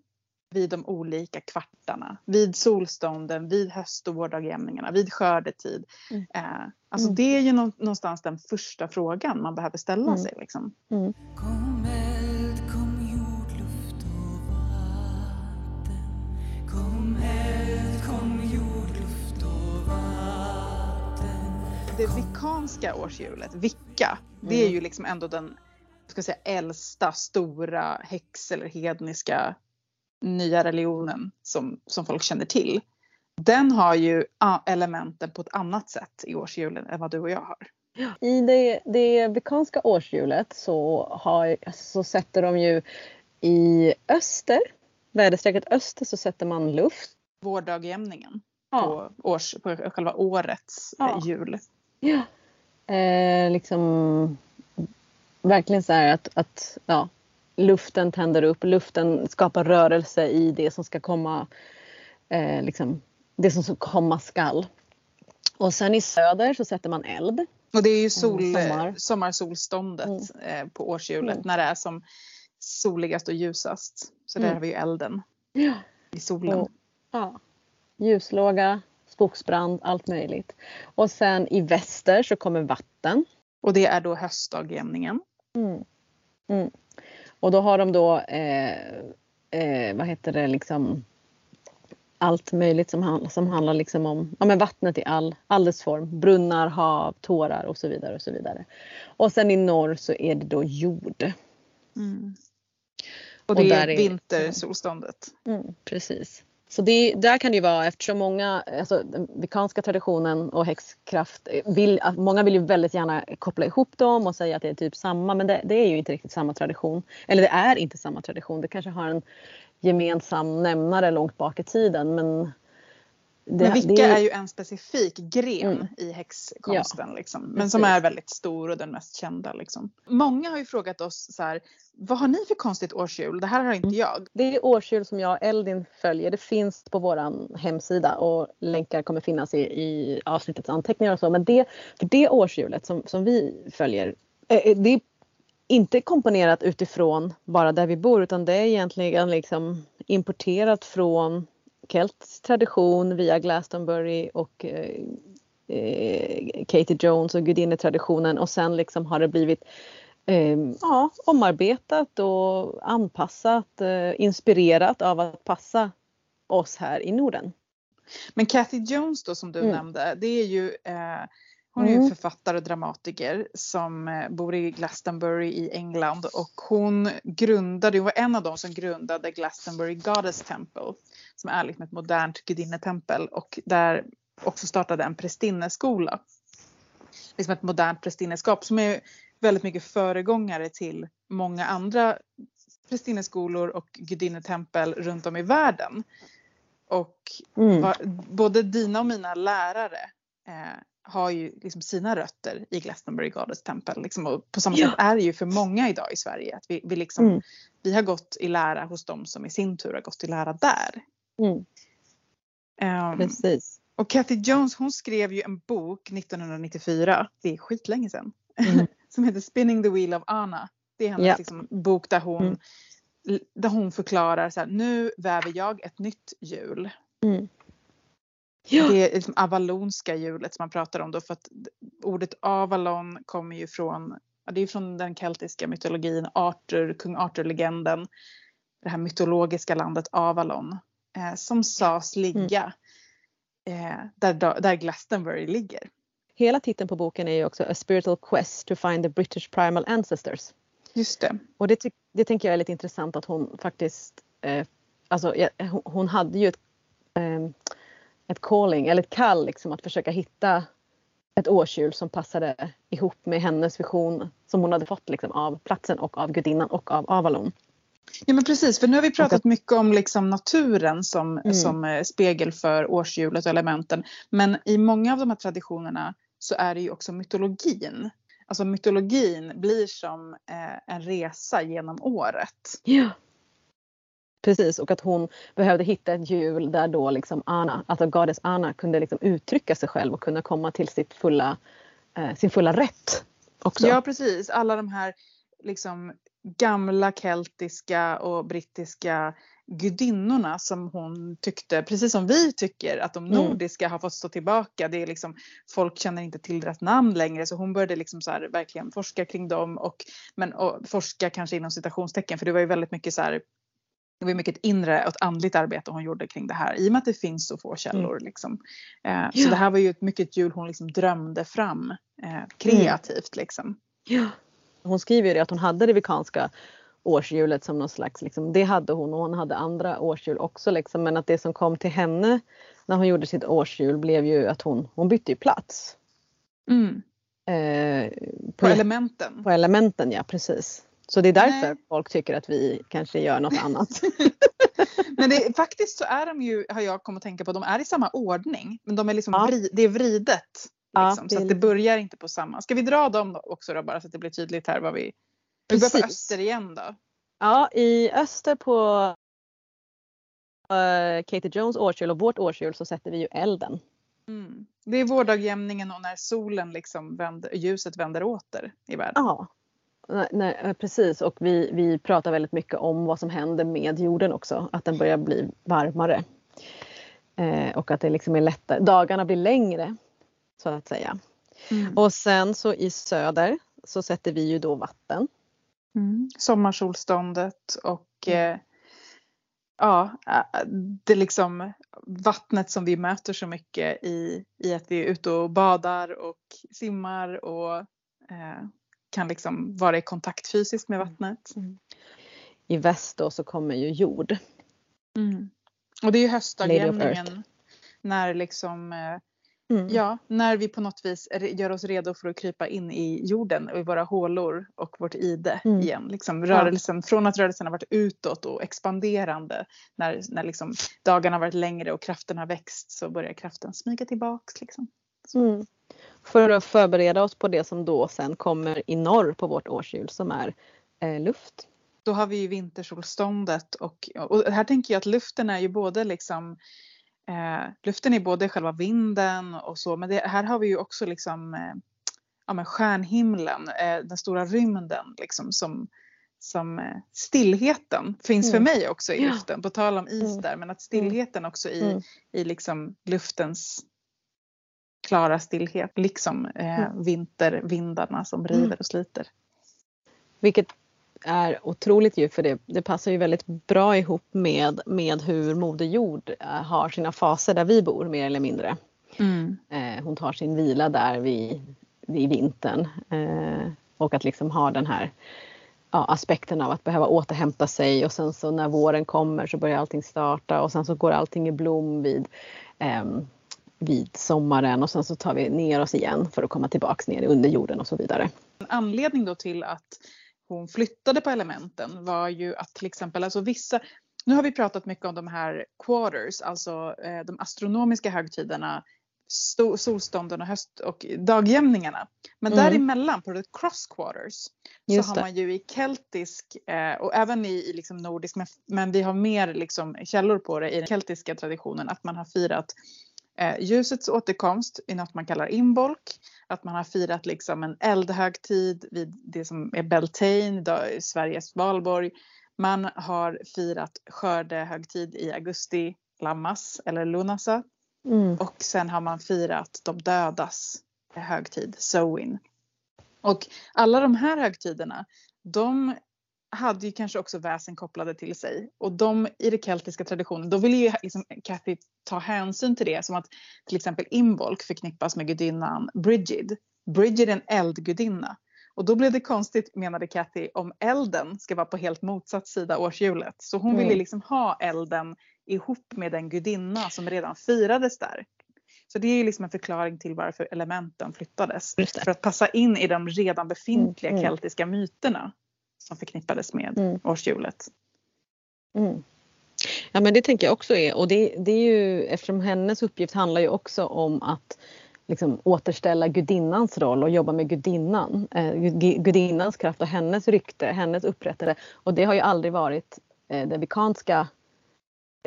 vid de olika kvartarna, vid solstånden, vid höst och vårdagjämningarna, vid skördetid. Mm. Eh, alltså Mm. det är ju nå- någonstans den första frågan man behöver ställa Mm. sig. Liksom. Kom eld, kom jord, luft och vatten Kom eld, kom jord, luft och vatten Det vikanska årshjulet, vicka, det är Mm. ju liksom ändå den ska säga, äldsta stora häx eller hedniska nya religionen som, som folk känner till. Den har ju ah, elementen på ett annat sätt i årshjulen än vad du och jag har. I det, det vikanska årshjulet så, har, så sätter de ju i öster, väderstrecket öster så sätter man luft. Vårdagjämningen Ja. på, års, på själva årets Ja. eh, jul. Ja. Eh, liksom verkligen så här att, att ja, luften tänder upp, luften skapar rörelse i det som ska komma, eh, liksom, det som komma skall. Och sen i söder så sätter man eld. Och det är ju sol, Mm, sommar. sommar. sommarsolståndet eh, på årshjulet Mm. när det är som soligast och ljusast. Så där Mm. har vi ju elden Ja. i solen. Och, ja. Ljuslåga, skogsbrand, allt möjligt. Och sen i väster så kommer vatten. Och det är då höstdagjämningen. Mm. Mm. Och då har de då, eh, eh, vad heter det, liksom allt möjligt som, som handlar liksom om ja, men vattnet i all, dess form. Brunnar, hav, tårar och så vidare. Och så vidare. Och sen i norr så är det då jord. Och det Och är- vintersolståndet. Mm, precis. Så det, där kan det ju vara eftersom många, alltså den vikanska traditionen och häxkraft, vill, många vill ju väldigt gärna koppla ihop dem och säga att det är typ samma men det, det är ju inte riktigt samma tradition. Eller det är inte samma tradition, det kanske har en gemensam nämnare långt bak i tiden men det, Men vilka det är ju en specifik gren Mm. i häxkonsten. Liksom, men Precis. som är väldigt stor och den mest kända. Liksom. Många har ju frågat oss så här, vad har ni för konstigt årshjul? Det här har inte jag. Det är årshjul som jag och Eldin följer. Det finns på vår hemsida och länkar kommer finnas i, i avsnittets anteckningar och så. Men det, för det årshjulet som, som vi följer, eh, det är inte komponerat utifrån bara där vi bor utan det är egentligen liksom importerat från keltisk tradition via Glastonbury och eh, eh, Katie Jones och gudinnetraditionen och sen liksom har det blivit eh, ja, omarbetat och anpassat, eh, inspirerat av att passa oss här i Norden. Men Kathy Jones då som du Mm. nämnde, det är ju eh, hon är ju Mm. författare och dramatiker som eh, bor i Glastonbury i England och hon grundade, hon var en av dem som grundade Glastonbury Goddess Temple som är liksom ett modernt gudinnetempel och där också startade en prästinneskola. Liksom ett modernt prästinneskap som är väldigt mycket föregångare till många andra prästinneskolor och gudinnetempel runt om i världen. Och Mm. Va- både dina och mina lärare eh, har ju liksom sina rötter i Glastonbury Goddess Temple. Liksom, och på samma Ja. sätt är det ju för många idag i Sverige. Att vi, vi, liksom, Mm. vi har gått i lära hos dem som i sin tur har gått i lära där. Mm, Ehm, precis. och Kathy Jones hon skrev ju en bok 1994, det är skitlänge sedan, Mm. som heter Spinning the Wheel of Anna. Det är hennes Ja. liksom, bok där hon, Mm. där hon förklarar så här, nu väver jag ett nytt hjul. Mm. Ja. Det är liksom avalonska hjulet som man pratar om då för att ordet Avalon kommer ju från, ja, det är från den keltiska mytologin, Arthur, kung Arthur-legenden. det här mytologiska landet Avalon eh, som sades ligga eh, där, där Glastonbury ligger. Hela titeln på boken är ju också A spiritual quest to find the British primal ancestors. Just det. Och det, det tänker jag är lite intressant att hon faktiskt, eh, alltså hon- hon hade ju ett, eh, ett calling eller ett kall liksom att försöka hitta ett årshjul som passade ihop med hennes vision som hon hade fått liksom av platsen och av gudinnan och av Avalon. Ja men precis, för nu har vi pratat mycket om liksom naturen som, Mm. som eh, spegel för årshjulet och elementen. Men i många av de här traditionerna så är det ju också mytologin. Alltså mytologin blir som eh, en resa genom året. Ja. Precis och att hon behövde hitta ett hjul där då liksom Anna, alltså Goddess Anna kunde liksom uttrycka sig själv och kunna komma till sitt fulla, eh, sin fulla rätt också. Ja precis, alla de här liksom gamla keltiska och brittiska gudinnorna som hon tyckte, precis som vi tycker att de Mm. nordiska har fått stå tillbaka. Det är liksom, folk känner inte till deras namn längre så hon började liksom så här, verkligen forska kring dem och, men, och forska kanske inom citationstecken för det var ju väldigt mycket så här det var mycket ett inre och ett andligt arbete hon gjorde kring det här i och med att det finns så få källor. Liksom. Eh, Så Ja. det här var ju ett mycket hjul hon liksom drömde fram eh, kreativt. Liksom. Ja. Hon skriver ju det att hon hade det vikanska årshjulet som någon slags, liksom, det hade hon och hon hade andra årshjul också liksom, men att det som kom till henne när hon gjorde sitt årshjul blev ju att hon, hon bytte ju plats. Mm. Eh, På på, elementen. på elementen ja precis. Så det är därför Nej. folk tycker att vi kanske gör något annat. Men det, faktiskt så är de ju, har jag kommit att tänka på, de är i samma ordning. Men de är liksom Ja. vri, det är vridet. Ja, Liksom, det så det börjar inte på samma. Ska vi dra dem också då bara så att det blir tydligt här vad vi... Vi börjar på öster igen då. Ja, i öster på uh, Katie Jones årshjul och vårt årshjul så sätter vi ju elden. Mm. Det är vårdagjämningen och när solen liksom vänder, ljuset vänder åter i världen. Ja, nej, nej, eh, precis och vi, vi pratar väldigt mycket om vad som händer med jorden också, att den börjar bli varmare. Eh, och att det liksom är lättare, dagarna blir längre så att säga. Mm. Och sen så i söder så sätter vi ju då vatten. Mm. Sommarsolståndet och Mm. eh, ja, äh, det liksom vattnet som vi möter så mycket i, i att vi är ute och badar och simmar och eh, kan liksom vara i kontakt fysiskt med vattnet. I väst då så kommer ju jord. Mm. Och det är ju höstdagjämningen när liksom eh, Mm. Ja, när vi på något vis gör oss redo för att krypa in i jorden och i våra hålor och vårt ide Mm. igen. Liksom rörelsen, Från att rörelsen har varit utåt och expanderande när, när liksom dagarna har varit längre och kraften har växt så börjar kraften smyga tillbaks. Liksom. Mm. För att förbereda oss på det som då sen kommer i norr på vårt årshjul som är eh, luft. Då har vi ju vintersolståndet och, och här tänker jag att luften är ju både liksom eh, luften är både själva vinden och så men det, här har vi ju också liksom eh, ja, men stjärnhimlen, eh, den stora rymden liksom som, som eh, stillheten finns för Mm. mig också i luften, på tal om is Mm. där, men att stillheten också i, Mm. i liksom luftens klara stillhet, liksom eh, Mm. vintervindarna som river och sliter. Vilket är otroligt ju för det, det passar ju väldigt bra ihop med, med hur Moder Jord eh, har sina faser där vi bor mer eller mindre. Eh, hon tar sin vila där vid, vid vintern. Eh, och att liksom ha den här ja, aspekten av att behöva återhämta sig och sen så när våren kommer så börjar allting starta och sen så går allting i blom vid, ehm, vid sommaren och sen så tar vi ner oss igen för att komma tillbaks ner under jorden och så vidare. En anledning då till att hon flyttade på elementen var ju att till exempel, alltså vissa, nu har vi pratat mycket om de här quarters, alltså eh, de astronomiska högtiderna, solstånden och höst och dagjämningarna. Men Mm. däremellan på the cross quarters Just så har det. man ju i keltisk eh, och även i, i liksom nordisk, men, men vi har mer liksom källor på det i den keltiska traditionen att man har firat eh, ljusets återkomst i något man kallar inbolk. Att man har firat liksom en eldhögtid vid det som är Beltane, Sveriges valborg. Man har firat skördehögtid i augusti, Lammas eller Lunasa. Mm. Och sen har man firat de dödas högtid, Samhain. Och alla de här högtiderna, de hade ju kanske också väsen kopplade till sig. Och de i den keltiska traditionen, då ville ju liksom Kathy ta hänsyn till det som att till exempel Imbolc förknippas med gudinnan Brigid. Brigid är en eldgudinna. Och då blev det konstigt menade Kathy om elden ska vara på helt motsatt sida årshjulet. Så hon Mm. ville liksom ha elden ihop med den gudinna som redan firades där. Så det är ju liksom en förklaring till varför elementen flyttades. För att passa in i de redan befintliga Mm, mm. keltiska myterna som förknippades med Mm. årshjulet. Mm. Ja men det tänker jag också är och det, det är ju eftersom hennes uppgift handlar ju också om att liksom återställa gudinnans roll och jobba med gudinnan. Eh, gu- gudinnans kraft och hennes rykte, hennes upprättelse. Och det har ju aldrig varit eh, det vikanska,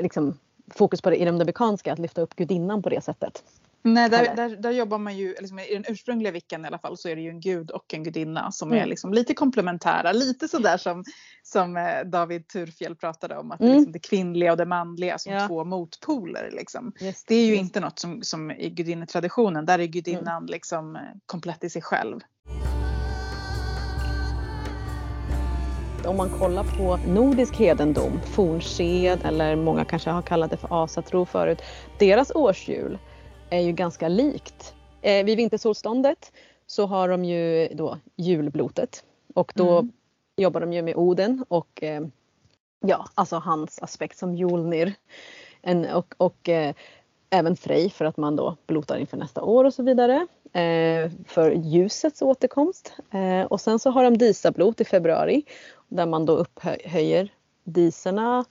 liksom, fokus på det i det vikanska att lyfta upp gudinnan på det sättet. Nej, där, där, där jobbar man ju, liksom, i den ursprungliga vickan i alla fall så är det ju en gud och en gudinna som är Mm. liksom lite komplementära. Lite sådär som, som eh, David Turfjell pratade om, att det, är Mm. liksom det kvinnliga och det manliga som Ja. två motpoler. Liksom. Just, Det är ju just. inte något som, som i gudinnetraditionen, där är gudinnan liksom eh, komplett i sig själv. Om man kollar på nordisk hedendom, fornsed eller många kanske har kallat det för asatro förut. Deras årshjul är ju ganska likt. Eh, vid vintersolståndet så har de ju då julblotet och då Mm. jobbar de ju med Oden och eh, ja, alltså hans aspekt som Julnir. En, och och eh, även Frej för att man då blotar inför nästa år och så vidare. Eh, för ljusets återkomst. Eh, och sen så har de Disablot i februari där man då upphöjer diserna.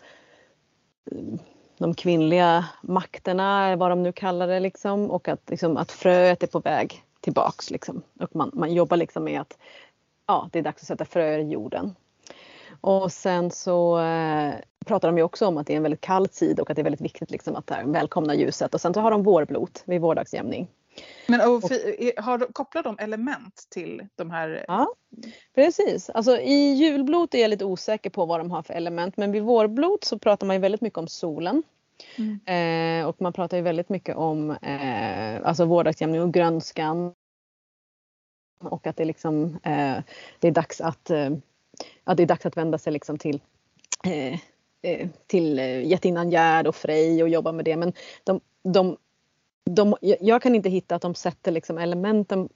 De kvinnliga makterna, vad de nu kallar det liksom. Och att, liksom, att fröet är på väg tillbaks liksom. Och man, man jobbar liksom med att ja, det är dags att sätta fröer i jorden. Och sen så eh, pratar de ju också om att det är en väldigt kall tid och att det är väldigt viktigt liksom att här, välkomna ljuset. Och sen så har de vårblot vid vårdagsjämning. Men och, fi- har, kopplar de element till de här? Ja, precis. Alltså i julblot är jag lite osäker på vad de har för element men vid vårblot så pratar man ju väldigt mycket om solen. Mm. Eh, och man pratar ju väldigt mycket om eh, alltså vårdagsjämning och grönskan. Och att det, liksom, eh, det är dags att, eh, att det är dags att vända sig liksom till eh, eh, till eh, jättinnan Gerd och Frej och jobba med det. Men de, de, de, jag- kan inte hitta att de sätter liksom elementen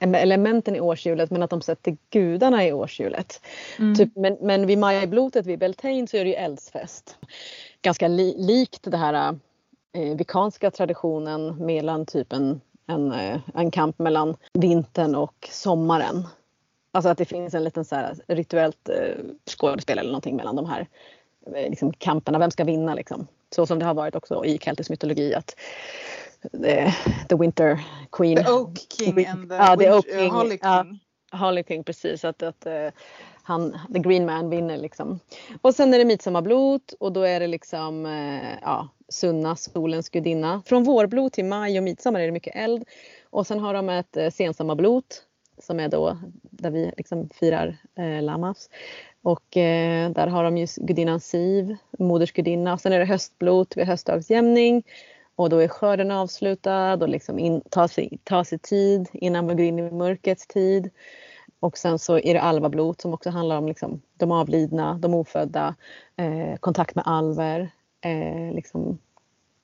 elementen i årshjulet men att de sätter gudarna i årshjulet. Mm. Typ, men, men vid Majablotet vid Beltane så är det ju eldsfest. Ganska li, likt det här eh, vikanska traditionen mellan typ en, en, eh, en kamp mellan vintern och sommaren. Alltså att det finns en liten så här rituellt eh, skådespel eller någonting mellan de här eh, liksom, kamperna. Vem ska vinna liksom? Så som det har varit också i keltisk mytologi att eh, the winter queen The Oak King and the, Ja, the Oak King, eh, Holly ja. King. King precis att, att eh, han, the green man vinner liksom. Och sen är det midsommarblot och då är det liksom eh, ja, Sunna, solens gudinna. Från vårblot till maj och midsommar är det mycket eld. Och sen har de ett sensommarblot som är då där vi liksom firar eh, Lamas. Och eh, där har de ju gudinnan Siv, modersgudinna. Sen är det höstblot vid höstdagsjämning. Och då är skörden avslutad och liksom in, tar, sig, tar sig tid innan man går in i mörkrets tid. Och sen så är det alvablot som också handlar om liksom de avlidna, de ofödda, eh, kontakt med alver. Eh, liksom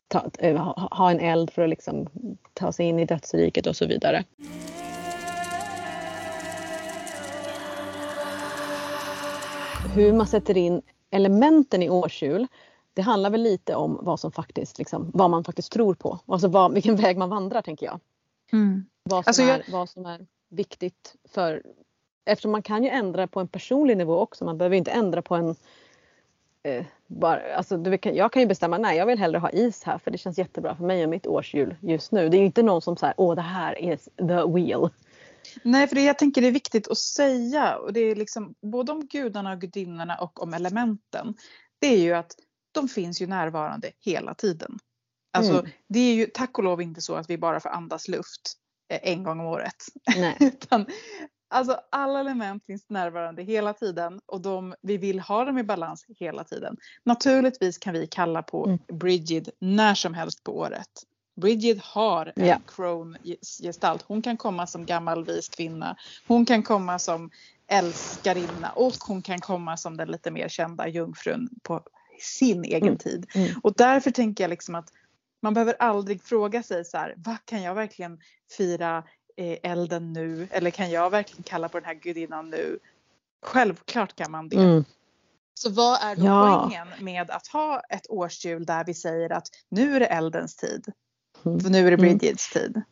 ta, eh, ha, ha en eld för att liksom ta sig in i dödsriket och så vidare. Hur man sätter in elementen i årshjul det handlar väl lite om vad som faktiskt liksom, vad man faktiskt tror på. Alltså vad, vilken väg man vandrar tänker jag. Mm. Vad som, Alltså, jag- är, vad som är viktigt för Eftersom man kan ju ändra på en personlig nivå också. Man behöver inte ändra på en eh, bara, alltså, du, jag kan ju bestämma, nej jag vill hellre ha is här för det känns jättebra för mig och mitt årshjul just nu. Det är ju inte någon som säger åh det här är the wheel. Nej, för det jag tänker det är viktigt att säga och det är liksom både om gudarna och gudinnorna och om elementen. Det är ju att de finns ju närvarande hela tiden. Alltså Mm. det är ju tack och lov inte så att vi bara får andas luft eh, en gång om året. Nej. Utan, alltså alla element finns närvarande hela tiden och de, vi vill ha dem i balans hela tiden. Naturligtvis kan vi kalla på Mm. Brigid när som helst på året. Brigid har en Ja. crone-gestalt. Hon kan komma som gammal vis kvinna. Hon kan komma som älskarinna och hon kan komma som den lite mer kända jungfrun på sin egen Mm. tid. Mm. Och därför tänker jag liksom att man behöver aldrig fråga sig så här, vad kan jag verkligen fira eh, elden nu? Eller kan jag verkligen kalla på den här gudinnan nu? Självklart kan man det. Mm. Så vad är då Ja. poängen med att ha ett årshjul där vi säger att nu är det eldens tid? Mm. För nu är det Mm. Bridgets tid.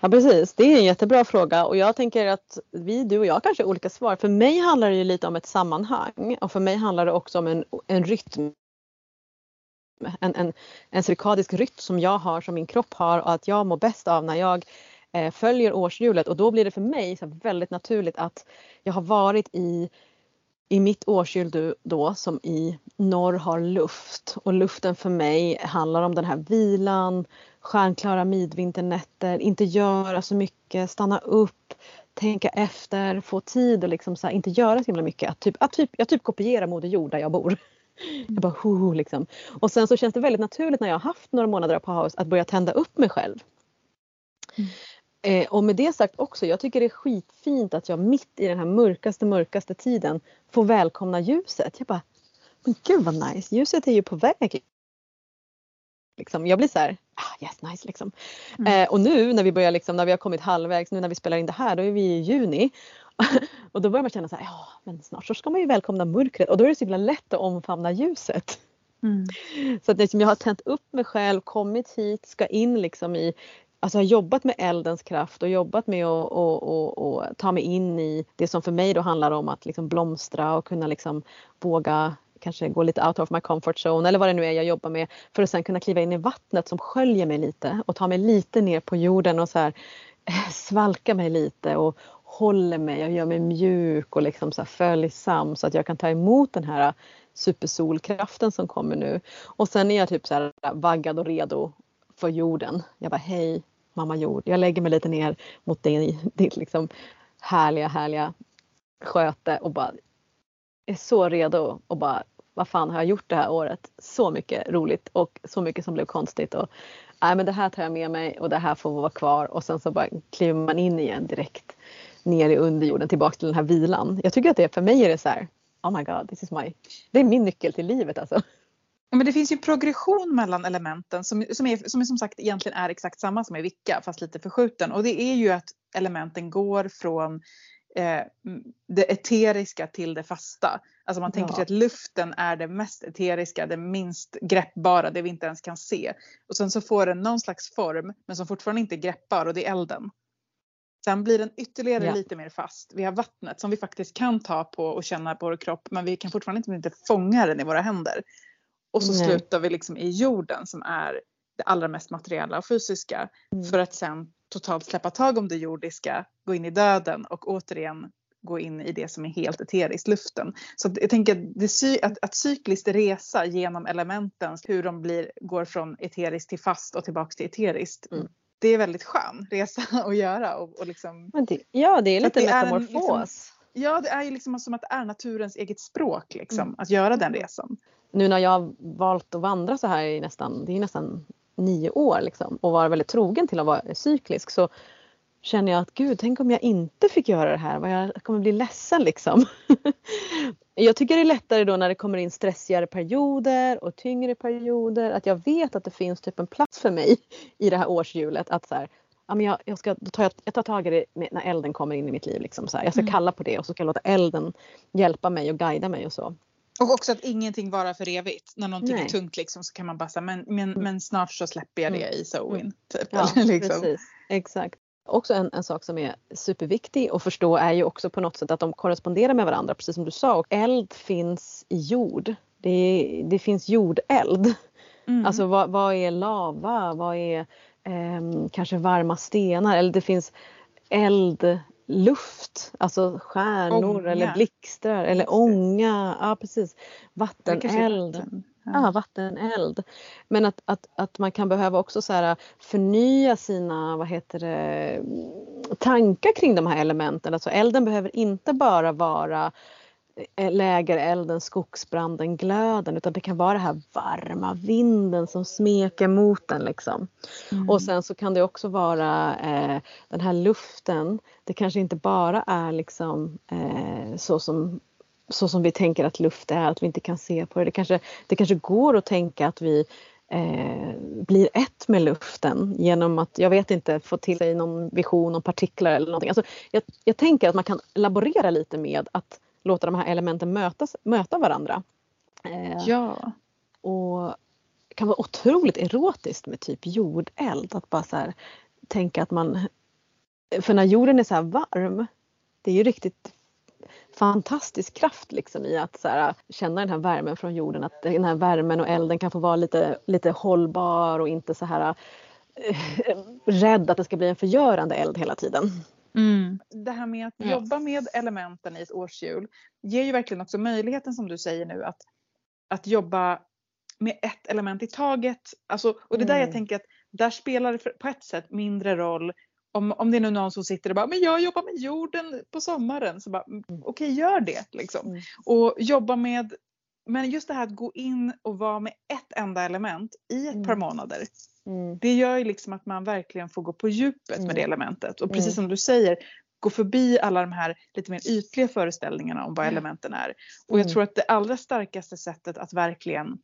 Ja precis, det är en jättebra fråga och jag tänker att vi, du och jag kanske har olika svar. För mig handlar det ju lite om ett sammanhang och för mig handlar det också om en, en rytm. En, en, en cirkadisk rytm som jag har, som min kropp har och att jag mår bäst av när jag eh, följer årshjulet och då blir det för mig så väldigt naturligt att jag har varit i i mitt årshjul då som i norr har luft och luften för mig handlar om den här vilan, stjärnklara midvinternätter, inte göra så mycket, stanna upp, tänka efter, få tid och liksom så här, inte göra så himla mycket. Att typ, att typ, jag typ kopierar Moder Jord där jag bor. Jag bara ho, ho, liksom. Och sen så känns det väldigt naturligt när jag har haft några månader på paus att börja tända upp mig själv. Mm. Eh, och med det sagt också, jag tycker det är skitfint att jag mitt i den här mörkaste, mörkaste tiden får välkomna ljuset. Jag bara, men gud vad nice, ljuset är ju på väg. Liksom, jag blir så här, ah, yes nice liksom. Mm. Eh, och nu när vi börjar liksom, när vi har kommit halvvägs, nu när vi spelar in det här, då är vi i juni. och då börjar man känna så här, ja men snart så ska man ju välkomna mörkret och då är det så himla lätt att omfamna ljuset. Mm. Så att liksom jag har tänt upp mig själv, kommit hit, ska in liksom i Alltså har jobbat med eldens kraft och jobbat med att och, och, och ta mig in i det som för mig då handlar om att liksom blomstra och kunna liksom våga kanske gå lite out of my comfort zone eller vad det nu är jag jobbar med för att sen kunna kliva in i vattnet som sköljer mig lite och ta mig lite ner på jorden och så här eh, svalka mig lite och håller mig och gör mig mjuk och liksom så här följsam så att jag kan ta emot den här supersolkraften som kommer nu. Och sen är jag typ så här vaggad och redo för jorden. Jag bara hej mamma jord, jag lägger mig lite ner mot din, ditt liksom härliga, härliga sköte och bara är så redo och bara vad fan har jag gjort det här året? Så mycket roligt och så mycket som blev konstigt. Och, nej, men det här tar jag med mig och det här får vara kvar och sen så bara kliver man in igen direkt ner i underjorden tillbaka till den här vilan. Jag tycker att det för mig är det så här Oh my god, this is my... Det är min nyckel till livet alltså. Men det finns ju progression mellan elementen som, som, är, som är som sagt egentligen är exakt samma som i Vicka fast lite förskjuten. Och det är ju att elementen går från eh, det eteriska till det fasta. Alltså man tänker Ja. sig att luften är det mest eteriska, det minst greppbara, det vi inte ens kan se. Och sen så får den någon slags form men som fortfarande inte är greppbar och det är elden. Sen blir den ytterligare Ja. lite mer fast. Vi har vattnet som vi faktiskt kan ta på och känna på vår kropp men vi kan fortfarande inte, inte fånga den i våra händer. Och så Nej. slutar vi liksom i jorden som är det allra mest materiella och fysiska. Mm. För att sen totalt släppa tag om det jordiska, gå in i döden och återigen gå in i det som är helt eteriskt, luften. Så jag tänker att, att, att cykliskt resa genom elementen, hur de blir, går från eteriskt till fast och tillbaks till eteriskt. Mm. Det är väldigt skön resa att göra och, och liksom det, ja, det är lite det är en, metamorfos. Ja, det är ju liksom som att det är naturens eget språk liksom, Mm. att göra den resan. Nu när jag har valt att vandra så här i nästan, det är nästan nio år liksom, och vara väldigt trogen till att vara cyklisk så känner jag att gud, tänk om jag inte fick göra det här, vad jag kommer bli ledsen liksom. jag tycker det är lättare då när det kommer in stressigare perioder och tyngre perioder att jag vet att det finns typ en plats för mig i det här årshjulet att så här, ja, men jag, jag, ska, då tar jag, jag tar tag i det när elden kommer in i mitt liv. Liksom, så här. Jag ska Mm. kalla på det och så ska jag låta elden hjälpa mig och guida mig och så. Och också att ingenting varar för evigt. När någonting Nej. är tungt liksom, så kan man bara säga men, men, men snart så släpper jag det i Sowin. Typ. Ja, liksom. precis. Exakt. Också en, en sak som är superviktig att förstå är ju också på något sätt att de korresponderar med varandra precis som du sa. Och eld finns i jord. Det, det finns jordeld. Mm. Alltså vad, vad är lava? Vad är ehm, kanske varma stenar? Eller det finns eld, luft, alltså stjärnor Ånga. eller blixtrar eller ånga. Ja precis. Vatteneld. vatten. Ja, vatteneld. Men att, att, att man kan behöva också så här förnya sina vad heter det, tankar kring de här elementen. Alltså elden behöver inte bara vara lägerelden, skogsbranden, glöden utan det kan vara den här varma vinden som smeker mot den liksom. Mm. Och sen så kan det också vara eh, den här luften. Det kanske inte bara är liksom eh, så som så som vi tänker att luft är, att vi inte kan se på det. Det kanske, det kanske går att tänka att vi eh, blir ett med luften genom att, jag vet inte, få till sig någon vision om partiklar eller någonting. Alltså, jag, jag tänker att man kan laborera lite med att låta de här elementen mötas, möta varandra. Eh, Ja. och det kan vara otroligt erotiskt med typ jordeld. Att bara så här, tänka att man... För när jorden är så här varm, det är ju riktigt fantastisk kraft liksom i att så här, känna den här värmen från jorden. Att den här värmen och elden kan få vara lite, lite hållbar och inte så här eh, rädd att det ska bli en förgörande eld hela tiden. Mm. Det här med att Ja. jobba med elementen i ett årshjul ger ju verkligen också möjligheten som du säger nu att, att jobba med ett element i taget. Alltså, och det är där jag Mm. tänker att där spelar det på ett sätt mindre roll om, om det är nu någon som sitter och bara men jag jobbar med jorden på sommaren. Så bara mm, okej gör det liksom. Mm. Och jobba med men just det här att gå in och vara med ett enda element i ett Mm. par månader. Mm. Det gör ju liksom att man verkligen får gå på djupet Mm. med det elementet. Och precis Mm. som du säger, gå förbi alla de här lite mer ytliga föreställningarna om vad elementen är. Och jag Mm. tror att det allra starkaste sättet att verkligen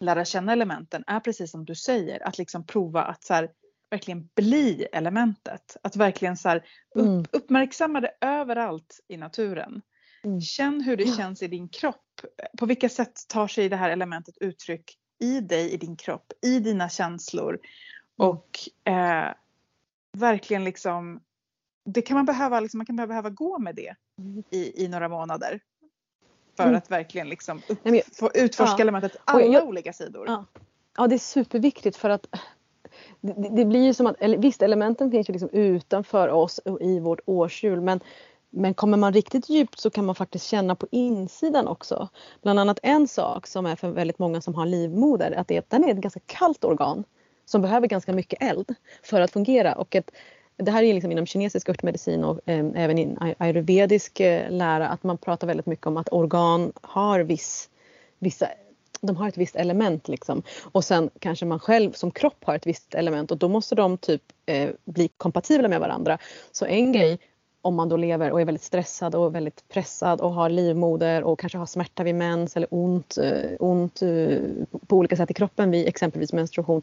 lära känna elementen är precis som du säger, att liksom prova att så här, verkligen bli elementet. Att verkligen så här, upp, Mm. uppmärksamma det överallt i naturen. Mm. Känn hur det känns i din kropp. På vilka sätt tar sig det här elementet uttryck i dig, i din kropp, i dina känslor. Mm. Och eh, verkligen liksom, det kan man behöva, liksom, man kan behöva gå med det Mm. i, i några månader. För Mm. att verkligen liksom upp, Nej, men- utforska ja. elementet alla jag- olika sidor. Ja. Ja, det är superviktigt för att det, det- det blir ju som att, eller, visst elementen finns ju liksom utanför oss och i vårt årshjul men, men kommer man riktigt djupt så kan man faktiskt känna på insidan också. Bland annat en sak som är för väldigt många som har livmoder, att det, den är ett ganska kallt organ som behöver ganska mycket eld för att fungera. Och ett, det här är liksom inom kinesisk örtmedicin och eh, även i ayurvedisk eh, lära att man pratar väldigt mycket om att organ har viss, vissa de har ett visst element liksom. Och sen kanske man själv som kropp har ett visst element och då måste de typ eh, bli kompatibla med varandra. Så en grej om man då lever och är väldigt stressad och väldigt pressad och har livmoder och kanske har smärta vid mens eller ont, eh, ont eh, på olika sätt i kroppen vid exempelvis menstruation.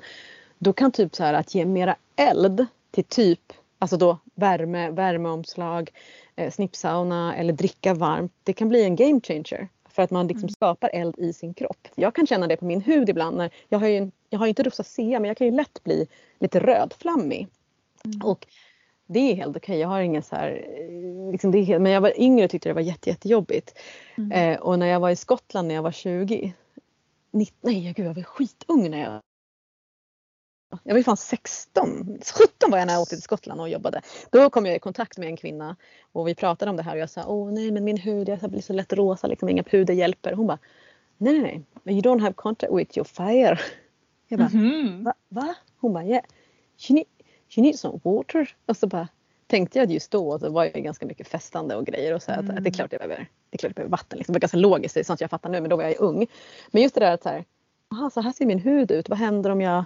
Då kan typ så här att ge mera eld till typ, alltså då värme, värmeomslag, eh, snippsauna eller dricka varmt. Det kan bli en game changer. För att man liksom skapar eld i sin kropp. Jag kan känna det på min hud ibland. När jag har ju, jag har ju inte rosacea men jag kan ju lätt bli lite rödflammig. Och det är helt okej. Jag har ingen så här, eh, liksom det är helt, men jag var yngre och tyckte det var jätte, jättejobbigt. Mm. Eh, och när jag var i Skottland när jag var 20. 19, nej gud jag var skitung när jag jag var ju fan 16, 17 var jag när jag åkte till Skottland och jobbade. Då kom jag i kontakt med en kvinna och vi pratade om det här och jag sa åh nej men min hud jag blir så lätt rosa liksom inga puder hjälper. Hon bara nej nej nej you don't have contact with your fire. Jag bara Mhm. va? va? Hon bara yeah you need, you need some water. Och så bara tänkte jag just då att det var ju ganska mycket festande och grejer och så att, att det är klart jag behöver, det är klart jag behöver vatten. Liksom. Det var ganska logiskt, det är sånt jag fattar nu men då var jag ung. Men just det där att så här, aha, så här ser min hud ut, vad händer om jag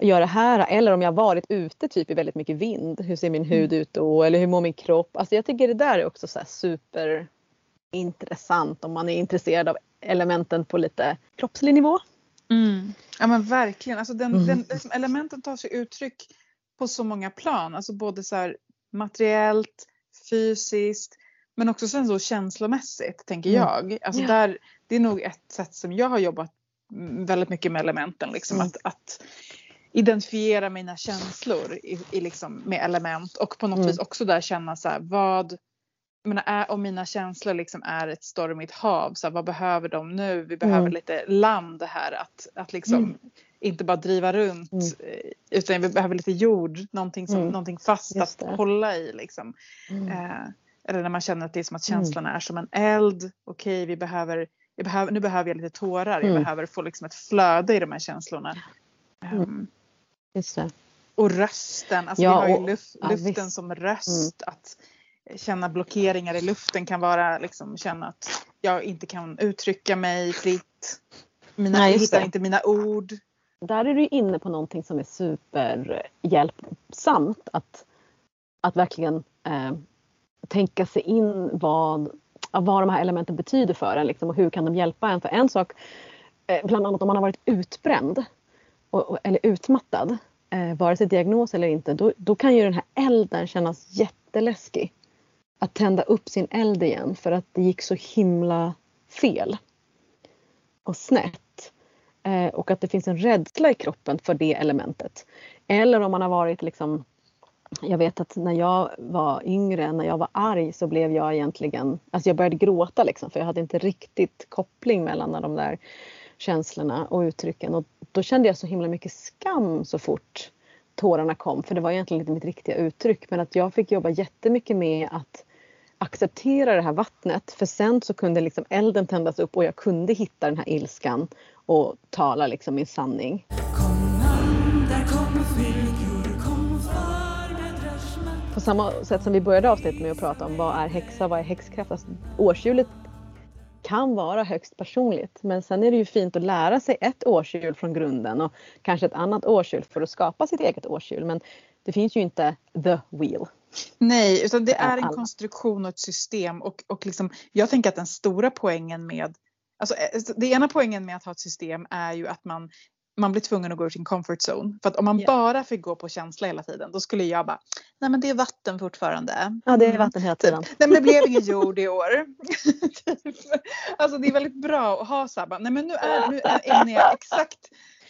gör det här? Eller om jag varit ute typ i väldigt mycket vind, hur ser min hud ut då? Eller hur mår min kropp? Alltså jag tycker det där är också så här super intressant om man är intresserad av elementen på lite kroppslig nivå. Mm. Ja men verkligen. Alltså den, Mm. den, liksom, elementen tar sig uttryck på så många plan. Alltså både så här materiellt, fysiskt men också sen så känslomässigt tänker Mm. jag. Alltså Ja. där, det är nog ett sätt som jag har jobbat väldigt mycket med elementen. Liksom, Mm. att, att identifiera mina känslor i, i liksom, med element och på något Mm. vis också där känna så här, vad menar, är, om mina känslor liksom är ett stormigt hav, så här, vad behöver de nu? Vi behöver Mm. lite land här att, att liksom Mm. inte bara driva runt Mm. eh, utan vi behöver lite jord, någonting, som, Mm. någonting fast att hålla i. Liksom. Mm. Eh, eller när man känner att det är som att Mm. känslorna är som en eld. Okej, vi behöver, jag behöver, nu behöver jag lite tårar. Jag behöver få liksom ett flöde i de här känslorna. Just det. och rösten, alltså Ja, vi har ju och- luf, ja, luften. Mm. som röst. Att känna blockeringar i luften kan vara liksom känna att jag inte kan uttrycka mig fritt. Mina, Nej, jag hittar inte mina ord. där är du inne på någonting som är superhjälpsamt. Att, att verkligen eh, tänka sig in vad, vad de här elementen betyder för en liksom, och hur kan de hjälpa en. För en sak, eh, bland annat om man har varit utbränd och, och, eller utmattad, eh, vare sig diagnos eller inte, då, då kan ju den här elden kännas jätteläskig. Att tända upp sin eld igen för att det gick så himla fel och snett. Eh, och att det finns en rädsla i kroppen för det elementet. Eller om man har varit liksom jag vet att när jag var yngre, när jag var arg så blev jag egentligen, alltså jag började gråta liksom för jag hade inte riktigt koppling mellan de där känslorna och uttrycken och då kände jag så himla mycket skam så fort tårarna kom för det var egentligen inte mitt riktiga uttryck men att jag fick jobba jättemycket med att acceptera det här vattnet för sen så kunde liksom elden tändas upp och jag kunde hitta den här ilskan och tala liksom min sanning. På samma sätt som vi började avsnittet med att prata om vad är häxa, vad är häxkraft? Alltså, årshjulet kan vara högst personligt men sen är det ju fint att lära sig ett årshjul från grunden och kanske ett annat årshjul för att skapa sitt eget årshjul. Men det finns ju inte the wheel. Nej, utan det är en alla. konstruktion och ett system och, och liksom, jag tänker att den stora poängen med Alltså, eh, det ena poängen med att ha ett system är ju att man, man blir tvungen att gå ur sin comfort zone. För att om man Ja. bara fick gå på känsla hela tiden då skulle jag bara, nej men det är vatten fortfarande. Ja, det är Mm. vatten hela tiden. Nej men det blev ingen jord i år. Alltså det är väldigt bra att ha så här, bara, nej men nu, är, nu är- jag exakt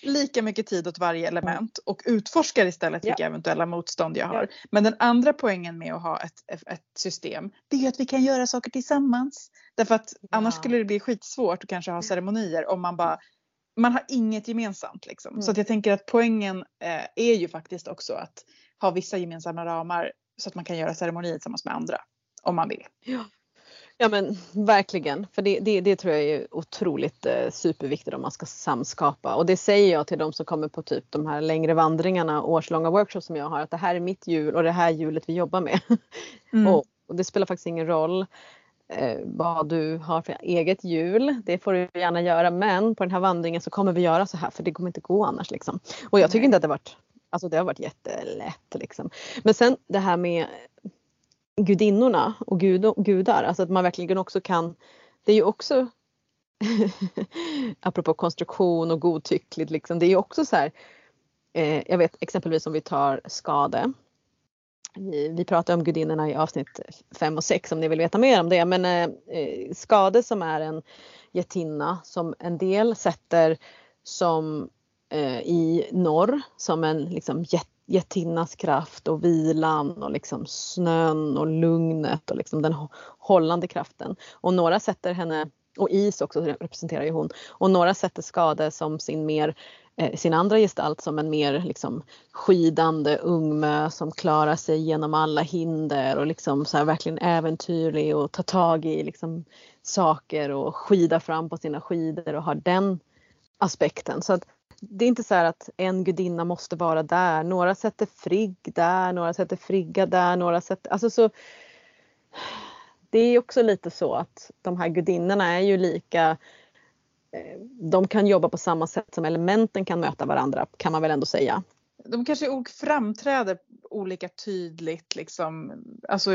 lika mycket tid åt varje element och utforskar istället vilka eventuella motstånd jag har. Men den andra poängen med att ha ett, ett, system det är ju att vi kan göra saker tillsammans. Därför att annars Ja. skulle det bli skitsvårt att kanske ha ceremonier om man bara man har inget gemensamt liksom. Så Mm. att jag tänker att poängen eh, är ju faktiskt också att ha vissa gemensamma ramar så att man kan göra ceremonier tillsammans med andra om man vill. Ja men verkligen, för det, det, det tror jag är otroligt eh, superviktigt om man ska samskapa. Och det säger jag till de som kommer på typ de här längre vandringarna, årslånga workshops som jag har, att det här är mitt hjul och det här hjulet vi jobbar med. Mm. Och, och det spelar faktiskt ingen roll eh, vad du har för eget hjul. Det får du gärna göra men på den här vandringen så kommer vi göra så här för det kommer inte gå annars. Liksom. Och jag tycker Nej. inte att det har varit, alltså det har varit jättelätt. Liksom. Men sen det här med gudinnorna och gud, gudar, alltså att man verkligen också kan, det är ju också apropå konstruktion och godtyckligt liksom, det är ju också så här, eh, jag vet exempelvis om vi tar skade. Vi, vi om gudinnorna i avsnitt 5 och 6 om ni vill veta mer om det. Men eh, eh skade som är en jättinna som en del sätter som eh, i norr som en liksom jätte getinnas kraft och vilan och liksom snön och lugnet och liksom den hållande kraften. Och några sätter henne, och is också representerar ju hon, och några sätter skade som sin mer eh, sin andra gestalt som en mer liksom skidande ungmö som klarar sig genom alla hinder och liksom så här verkligen äventyrlig och tar tag i liksom saker och skida fram på sina skidor och har den aspekten. Så att det är inte så här att en gudinna måste vara där. Några sätter Frigg där, några sätter Frigga där, några sätter... Alltså så, det är också lite så att de här gudinnorna är ju lika eh, de kan jobba på samma sätt som elementen kan möta varandra kan man väl ändå säga. De kanske framträder olika tydligt liksom. Alltså,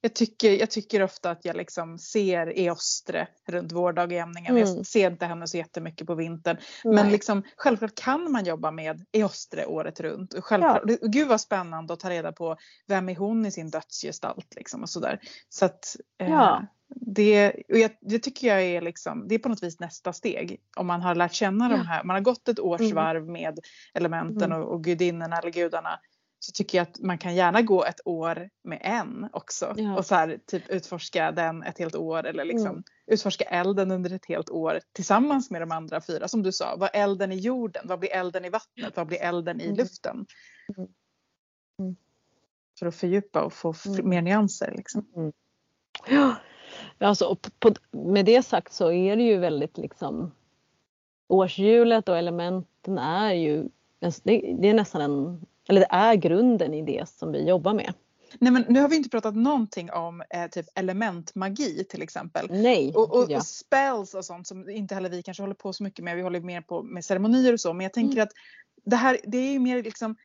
jag, tycker, jag tycker ofta att jag liksom ser Eostre runt vårdagjämningen. Mm. Jag ser inte henne så jättemycket på vintern. Men Nej. liksom, självklart kan man jobba med Eostre året runt. Och självklart, och Gud vad spännande att ta reda på vem är hon i sin dödsgestalt. Liksom, och sådär. Så att, eh, Ja. Det, och jag, det tycker jag är, liksom, det är på något vis nästa steg. Om man har lärt känna de här, man har gått ett årsvarv med elementen Mm. och, och gudinnorna eller gudarna. Så tycker jag att man kan gärna gå ett år med en också. Ja. Och så här, typ utforska den ett helt år eller liksom Mm. utforska elden under ett helt år tillsammans med de andra fyra. Som du sa, vad elden i jorden? Vad blir elden i vattnet? Vad blir elden i Mm. luften? Mm. Mm. För att fördjupa och få Mm. mer nyanser. Liksom. Ja, alltså, och på, med det sagt så är det ju väldigt liksom årshjulet och elementen är ju det, är nästan en, eller det är grunden i det som vi jobbar med. Nej men nu har vi inte pratat någonting om eh, typ elementmagi till exempel. Nej, Och, och ja. spells och sånt som inte heller vi kanske håller på så mycket med. Vi håller mer på med ceremonier och så. Men jag tänker Mm. att det här det är ju mer liksom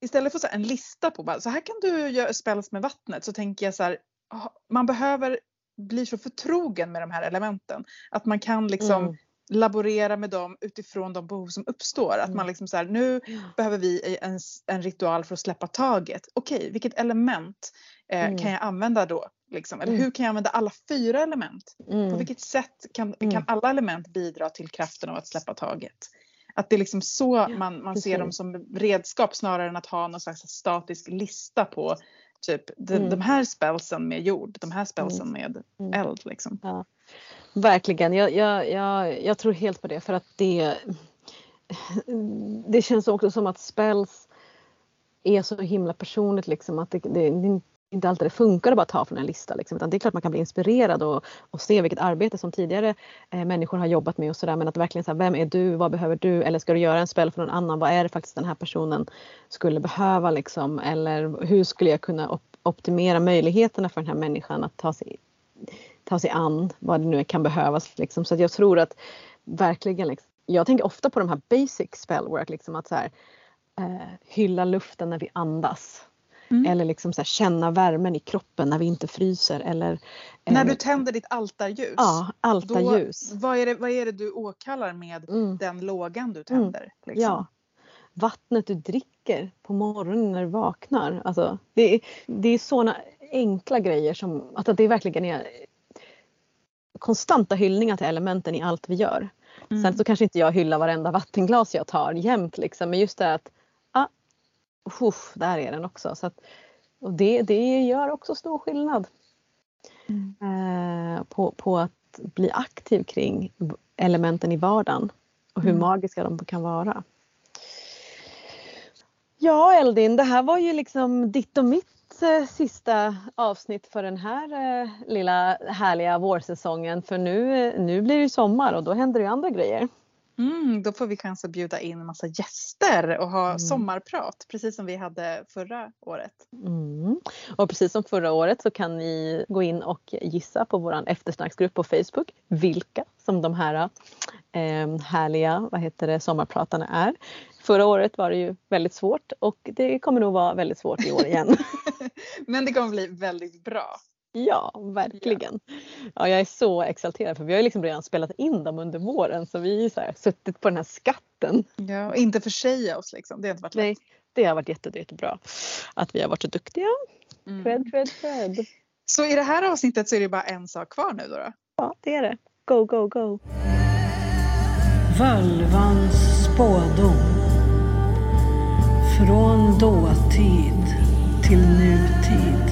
istället för så en lista på bara, så här kan du göra spells med vattnet så tänker jag så här ah, man behöver bli så förtrogen med de här elementen att man kan liksom Mm. laborera med dem utifrån de behov som uppstår. Att Mm. man liksom så här, nu behöver vi en, en ritual för att släppa taget. Okej, vilket element eh, Mm. kan jag använda då? Liksom? Eller Mm. hur kan jag använda alla fyra element? På Mm. vilket sätt kan, Mm. kan alla element bidra till kraften av att släppa taget? Att det är liksom så man, man ser dem som redskap snarare än att ha någon slags statisk lista på typ de, Mm. de här spelsen med jord, de här spelsen med Mm. eld. Liksom. Verkligen, jag, jag, jag, jag tror helt på det för att det det känns också som att spells är så himla personligt liksom att det, det, inte alltid det funkar att bara ta från en lista liksom, utan det är klart man kan bli inspirerad och, och se vilket arbete som tidigare eh, människor har jobbat med och sådär men att verkligen säga vem är du, vad behöver du eller ska du göra en spel för någon annan, vad är det faktiskt den här personen skulle behöva liksom eller hur skulle jag kunna op- optimera möjligheterna för den här människan att ta sig ta sig an vad det nu kan behövas. Liksom. Så att jag tror att verkligen, liksom, jag tänker ofta på de här basic spellwork, liksom att så här, eh, hylla luften när vi andas. Mm. Eller liksom så känna värmen i kroppen när vi inte fryser. Eller, När eh, du tänder ditt altarljus, Ja, då, altarljus. vad, är det, vad är det du åkallar med Mm, den lågan du tänder? Liksom? ja. Vattnet du dricker på morgonen när du vaknar. Alltså, det, är, det är sådana enkla grejer som alltså, det är verkligen är konstanta hyllningar till elementen i allt vi gör. Mm. Sen så kanske inte jag hyllar varenda vattenglas jag tar jämt liksom, men just det att uff, där är den också. Så att, och det, det gör också stor skillnad Mm. eh, på, på att bli aktiv kring elementen i vardagen och hur Mm. magiska de kan vara. Ja Eldin, det här var ju liksom ditt och mitt eh, sista avsnitt för den här eh, lilla härliga vårsäsongen. För nu, eh, nu blir det sommar och då händer det andra grejer. Mm, då får vi chans att bjuda in en massa gäster och ha Mm. sommarprat precis som vi hade förra året. Mm. Och precis som förra året så kan ni gå in och gissa på vår eftersnacksgrupp på Facebook vilka som de här eh, härliga vad heter det, sommarpratarna är. Förra året var det ju väldigt svårt och det kommer nog vara väldigt svårt i år igen. Men det kommer bli väldigt bra. Ja, verkligen. Ja, jag är så exalterad för vi har ju liksom redan spelat in dem under våren så vi har suttit på den här skatten. Ja, och inte försäga oss liksom. Det har inte varit Nej, lätt. det har varit jätte, jättebra att vi har varit så duktiga. Mm. Cred, cred, cred. Så i det här avsnittet så är det bara en sak kvar nu då. då. Ja, det är det. Go, go, go. Völvans spådom. Från dåtid till nutid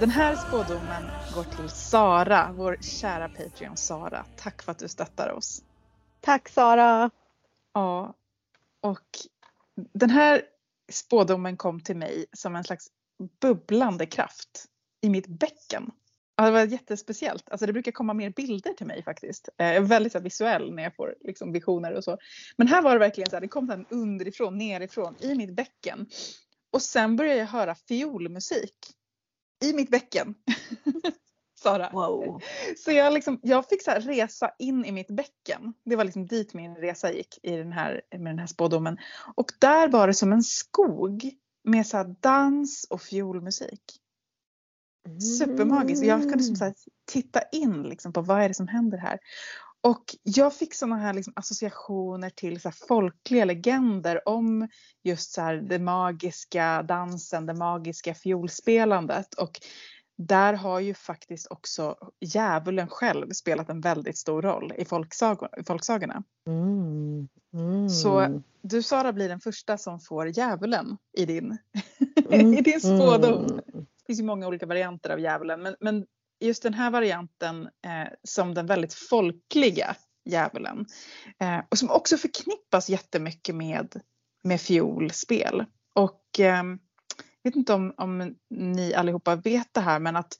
Den här spådomen går till Sara, vår kära Patreon Sara. Tack för att du stöttar oss. Tack Sara! Ja, och den här spådomen kom till mig som en slags bubblande kraft i mitt bäcken. Ja, det var jättespeciellt. Alltså det brukar komma mer bilder till mig faktiskt. Eh, Jag är väldigt så visuell när jag får liksom, visioner och så. Men här var det verkligen så här, det kom här, underifrån, nerifrån, i mitt bäcken. Och sen började jag höra fiolmusik. I mitt bäcken. Sara. Wow! Så jag, liksom, jag fick så resa in i mitt bäcken. Det var liksom dit min resa gick i den här, med den här spådomen. Och där var det som en skog med så dans och fiolmusik. Supermagiskt. Jag kunde som så titta in liksom på vad är det som händer här. Och jag fick sådana här liksom associationer till så folkliga legender om just så här det magiska dansen, det magiska fiolspelandet. Och där har ju faktiskt också djävulen själv spelat en väldigt stor roll i folksagor, folksagorna. Mm. Mm. Så du Sara blir den första som får djävulen i din, Mm. i din spådom. Mm. Det finns ju många olika varianter av djävulen men, men just den här varianten eh, som den väldigt folkliga djävulen eh, och som också förknippas jättemycket med, med fiolspel. Och eh, jag vet inte om, om ni allihopa vet det här men att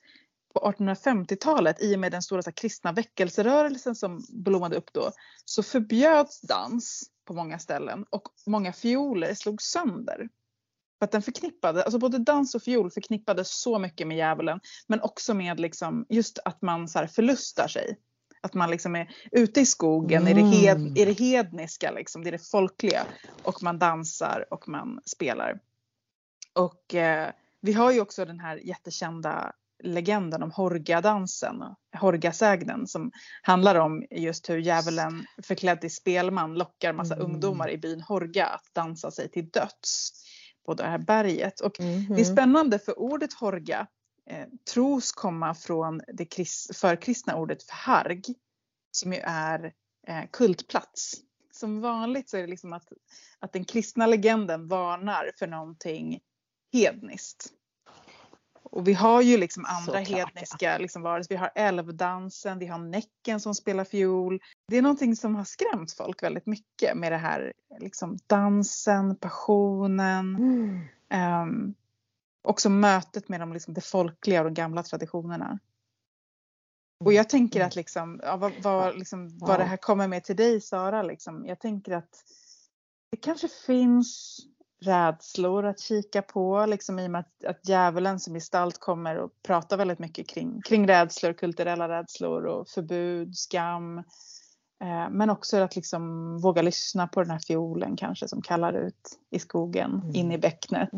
på 1850-talet i och med den stora så här, kristna väckelserörelsen som blommade upp då så förbjöds dans på många ställen och många fioler slogs sönder. För att den förknippade, alltså både dans och fiol förknippades så mycket med djävulen men också med liksom just att man så förlustar sig. Att man liksom är ute i skogen, i, det hed, Mm. i det hedniska, liksom, det är det folkliga. Och man dansar och man spelar. Och eh, vi har ju också den här jättekända legenden om Horgadansen, Horgasägnen som handlar om just hur djävulen förklädd till spelman lockar massa Mm. ungdomar i byn Horga att dansa sig till döds på det här berget. Och Mhm. det är spännande för ordet Horga eh, tros komma från det kris- förkristna ordet för harg som ju är eh, kultplats. Som vanligt så är det liksom att, att den kristna legenden varnar för någonting hedniskt. Och vi har ju liksom andra Såklart, ja. hedniska liksom varelser. Vi har älvdansen, vi har Näcken som spelar fiol. Det är någonting som har skrämt folk väldigt mycket med det här liksom dansen, passionen. Mm. Um, också mötet med de, liksom, det folkliga och de gamla traditionerna. Och jag tänker att liksom, ja, vad, vad, liksom, vad det här kommer med till dig Sara, liksom, jag tänker att det kanske finns rädslor att kika på liksom, i och med att, att djävulen som gestalt kommer och pratar väldigt mycket kring, kring rädslor, kulturella rädslor och förbud, skam. Eh, men också att liksom våga lyssna på den här fiolen kanske som kallar ut i skogen, Mm. in i bäcknet.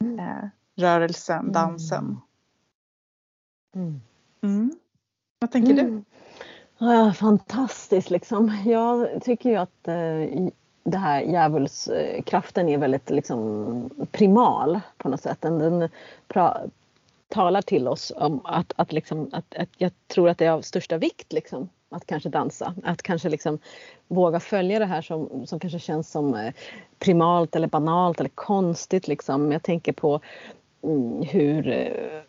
Mm. Eh, rörelsen, dansen. Mm. Mm. Vad tänker du? Mm. Ja, fantastiskt liksom. Jag tycker ju att eh, det här djävulskraften är väldigt liksom primal på något sätt. Den, pra, talar till oss om att, att, liksom, att, att jag tror att det är av största vikt liksom, att kanske dansa. Att kanske liksom våga följa det här som, som kanske känns som eh, primalt eller banalt eller konstigt. Liksom. Jag tänker på mm, hur eh,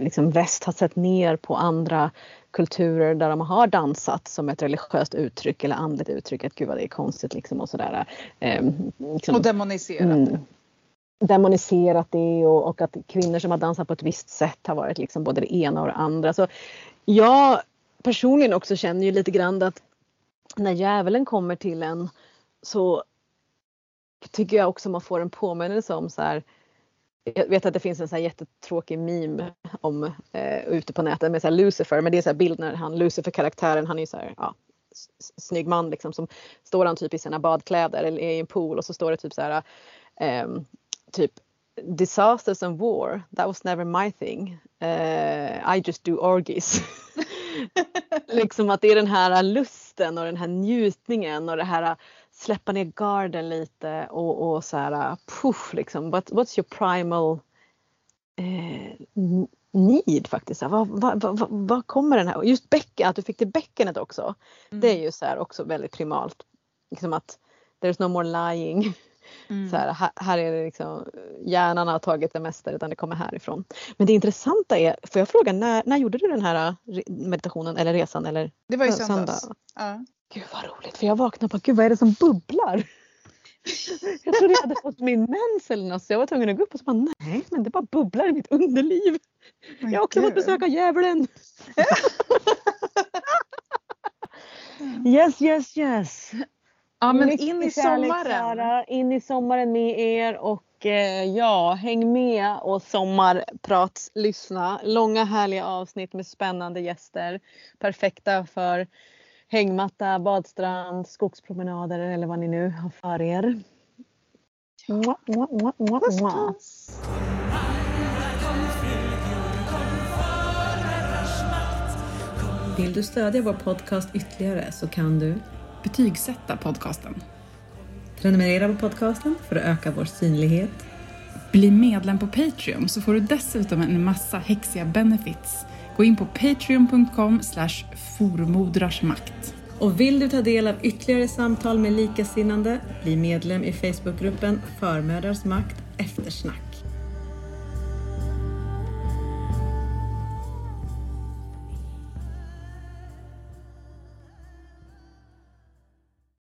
liksom väst har sett ner på andra kulturer där de har dansat som ett religiöst uttryck eller andligt uttryck. Att gud vad det är konstigt liksom och sådär. Eh, liksom, Och demoniserat mm, demoniserat det och, och att kvinnor som har dansat på ett visst sätt har varit liksom både det ena och det andra. Så jag personligen också känner ju lite grann att när djävulen kommer till en så tycker jag också man får en påminnelse om så här jag vet att det finns en så här jättetråkig meme om eh, ute på nätet med så Lucifer, men det är så här bild när han Lucifer-karaktären, han är ju så här, ja, snygg man liksom som står han typ i sina badkläder eller är i en pool och så står det typ så här ehm, typ disasters and war, that was never my thing. Eh, I just do orgies. liksom att det är den här lusten och den här njutningen och det här släppa ner garden lite och, och så här puff liksom. What, what's your primal eh, need faktiskt? Vad, vad, vad, vad, kommer den här? och Just bäcken, att du fick till bäckenet också. Det är ju så här också väldigt primalt. Liksom att there's no more lying. Mm. Så här, här, är det liksom, hjärnan har tagit det mesta utan det kommer härifrån. Men det intressanta är, får jag fråga, när, när gjorde du den här re- meditationen eller resan? Eller Det var i söndags. söndag. Ja. Gud vad roligt för jag vaknade på gud vad är det som bubblar? Jag trodde jag hade fått min mens eller något så jag var tvungen att gå upp och så bara nej men det bara bubblar i mitt underliv. Men Jag har också fått gud. besöka djävulen. Yes yes yes. Ja men Mycket in i kärlek, sommaren. Sara. In i sommaren med er och eh, ja, häng med och sommarprats lyssna. Långa härliga avsnitt med spännande gäster. Perfekta för hängmatta, badstrand, skogspromenader eller vad ni nu har för er. Mua, mua, mua, mua. Vill du stödja vår podcast ytterligare så kan du Betygsätta podcasten. prenumerera på podcasten för att öka vår synlighet. Bli medlem på Patreon så får du dessutom en massa häxiga benefits. Gå in på patreon.com slash formodrarsmakt. Och vill du ta del av ytterligare samtal med likasinnande, bli medlem i Facebookgruppen Förmödrars makt eftersnack.